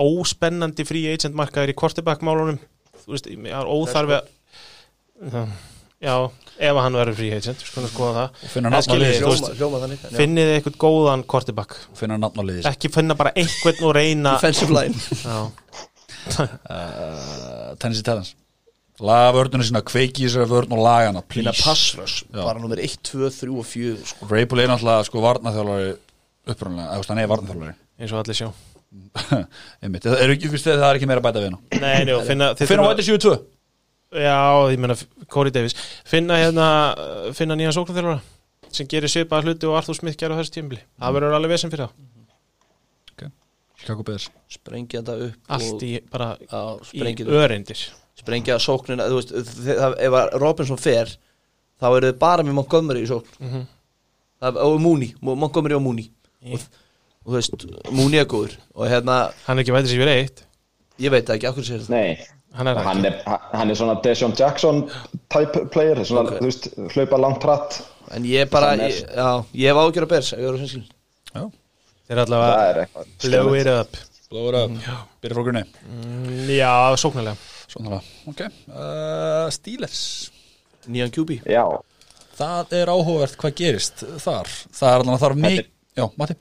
óspennandi free agent markaður í quarterback málunum þú veist, ég er óþarfi að Já, ef hann verður free agent, sko að skoða það. Þannig já. Finnið eitthvað góðan quarterback? Finna nafn á liðis Ekki finna bara einhvern og reyna Defensive line. Já, uh, Tennessee Titans laga vörnuna sína, kveiki þessari vörn og laga hana, Minna please. Passröss Já. Bara nummer 1, 2, 3 og 4 sko. Raypool er náttúrulega sko varnaþjálfari upprunlega, eða þú veist, hann er varnaþjálfari eins og allir sjá. Einmitt, það er ekki, fyrst, það er ekki meira að bæta við hana Nei, njó, finna finna White 72 Já, ég meina Corey Davis. Finna hérna, finna nýjan sóknarþjálfara sem gerir svipaða hluti og Arthur Smith gerði á þessu tímabili. Það verður alveg vesinn fyrir það. Chicago Bears. Sprengja þetta upp Allt í, bara Já, í öreindir Sprengja sóknina Þú veist, ef að Robinson fer Þá eru þið bara með Montgomery í sókn. Mhm. Það- Og Mooney, Mo- Montgomery og Mooney. Og, og þú veist, Mooney er góður. Og hérna, Hann er ekki vætið sér verið eitt. Ég veit ekki, akkur sér það? Nei, Hann er hann er, hann er svona Deshaun Jackson type player, svona, Ok. þú veist, hlaupa langt hratt. En ég bara, ég, já, ég hef ágjör að bers Þeir allavega er eitthvað. Blow it up. Blóður að byrja grunni Mm, Já, sóknarlega svona. Það, ok uh, Steelers. Nýjan QB Já, það er áhugavert hvað gerist þar. Það er alveg að þarf mig já, Matti.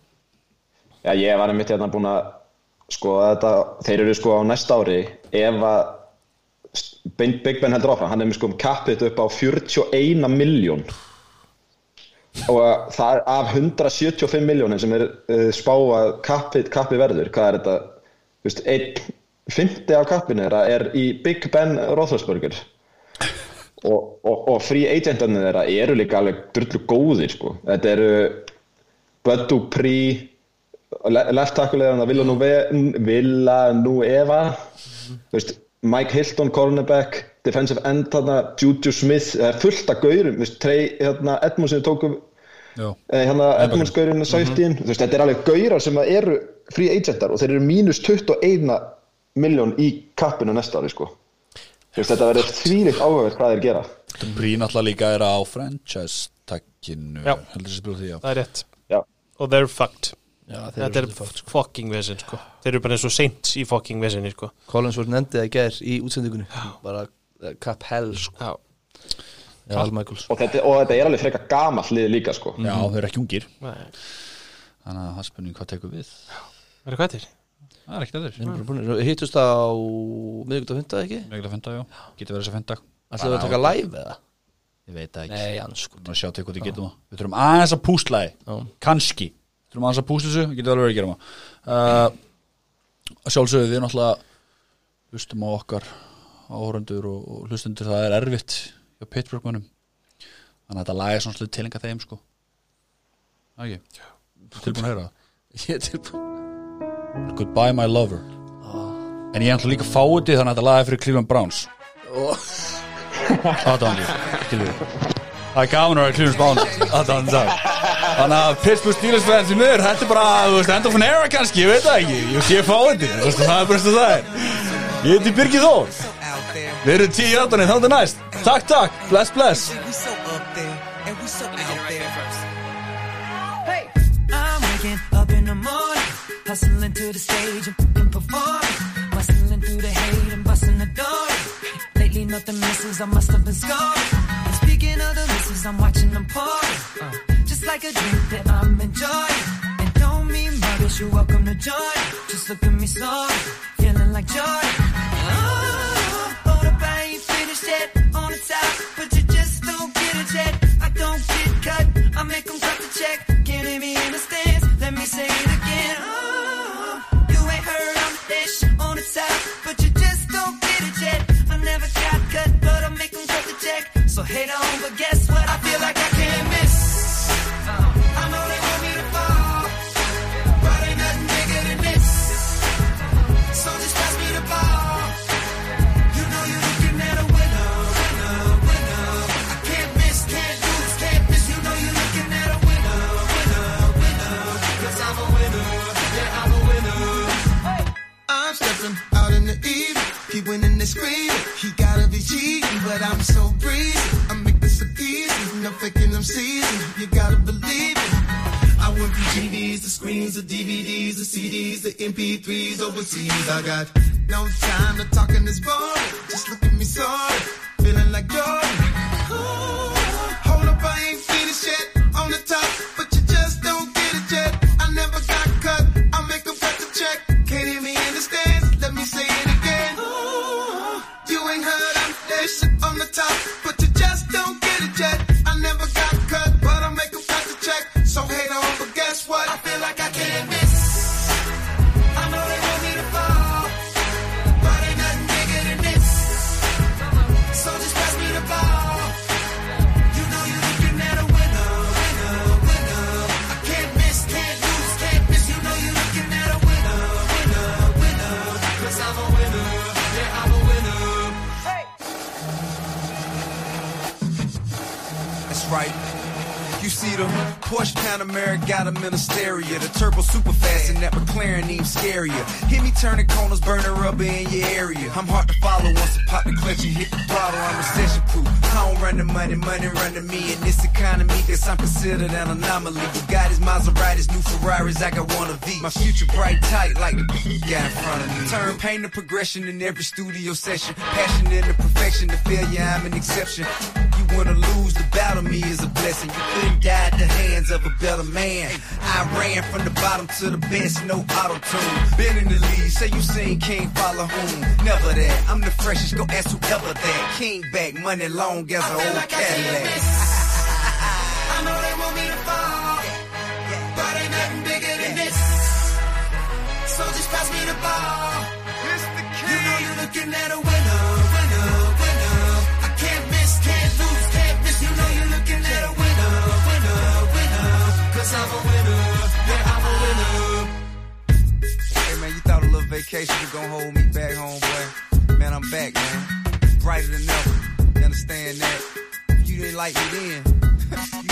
Já, ég var einmitt hérna búin að sko þetta, þeir eru sko á næsta ári ef að Big Ben heldur áfram, hann er með sko kappið upp á 41 miljón og að það er af 175 miljónin sem er uh, spáa kappið, kappið verður, hvað er þetta? Þú veist, einn fymti af kappinu þeirra er í Big Ben Roethlisberger. Og, og, og free agentarnir þeirra eru líka alveg drullu góðir sko. þetta eru Bud Dupree le- left tackle er hann að Villanueva Villanueva þú veist, Mike Hilton cornerback defensive end þarna Juju Smith það er fullt af gaurum hérna, Edmunds sem við tókum já, eh, hérna Edmunds gaurinn sæftíðin þú veist, þetta er alveg gaurar sem eru free agentar og þeir eru mínus 21 miljón í kappinu næsta ári sko. þú veist, þetta verður þvílikt áhugavert hvað þeir gera Brín alltaf líka er á franchise takkinu Já. Það er rétt Já. Og they're fucked Já, þeir Þetta er eru svolítið fucked, fucking vesinn sko. Þeir eru bara eins og seint í fucking vesinni sko. Collinsworth nefndi það í gær í útsendingunni Bara uh, Cap Hell sko. Já, Já, Al Michaels og þetta, og þetta er alveg frekar gamall lið líka sko. já, þau eru ekki ungir Nei. þannig að það er spurning hvað tekur við Er það hvað til? Það er ekkert aður Hittust það á miðvíkudag og fundað ekki? Megla fenda, já, getur verið þess að fenda Ætlaðu að taka live eða? ég veit það ekki. Nei, annars sko. Nú sjá til hvað þið getum það. Við þurfum aðeins að púsla þið. Kanski Við þurfum aðeins að púsla þessu. Við getum alveg verið að gera maður. Uh, að Sjálfsögðu við náttúrulega Hlustum á okkar áhörundur og, hlustundur Það er erfitt hjá Pittsburgh-munum Þannig að þetta lag er svona slutt tilenga þeim sko. Það ekki? Tilbúin að heyra það? Ég er tilbúin Goodbye my lover. En ég er náttúrulega líka fáti Þannig að þetta lag er fyrir Cleveland Browns. Við. Það er gaman að vera Cleveland Browns Þannig að Pittsburgh Steelers fans í miður Þetta er bara, end of an era kannski Ég veit það ekki, ég sé fáti það er bara það er. Ég heiti Birgir Þór. Við erum tíu áttanir, þá er næst. Takk, takk, bless, bless hustling to the stage and performing, bustling through the hate and busting the door. Lately nothing misses, I must have been scoring. And speaking of the misses, I'm watching them. Uh, just like a drink that I'm enjoying. And don't mean muggers, you're welcome to join. Just look at me sorry, feeling like joy. Oh, hold up, I ain't finished yet. On the top, but you just don't get it yet. I don't get cut, I make them cut the check. MP3s. I got no time to talk in this boring. Just look at me sorry. I'm hard to follow once I pop the clutch and hit the throttle. I'm recession proof. I don't run the money, money run to me. In this economy, guess I'm considered an anomaly. Bugattis, Maseratis, new Ferraris, I got one of these. My future bright tight like the got in front of me. Turn pain to progression in every studio session. Passion into perfection, to failure, I'm an exception. You wanna lose, the battle me is a blessing. You couldn't die the hands of a better man. I ran from the bottom to the best, no auto tune. Been in the lead, say you seen King follow whom? Never that. I'm the freshest, go ask whoever that. King back, money long as an old Cadillac. A little gonna hold me back home, boy. Man, I'm back, man. Brighter than ever. You understand that? You didn't like me then,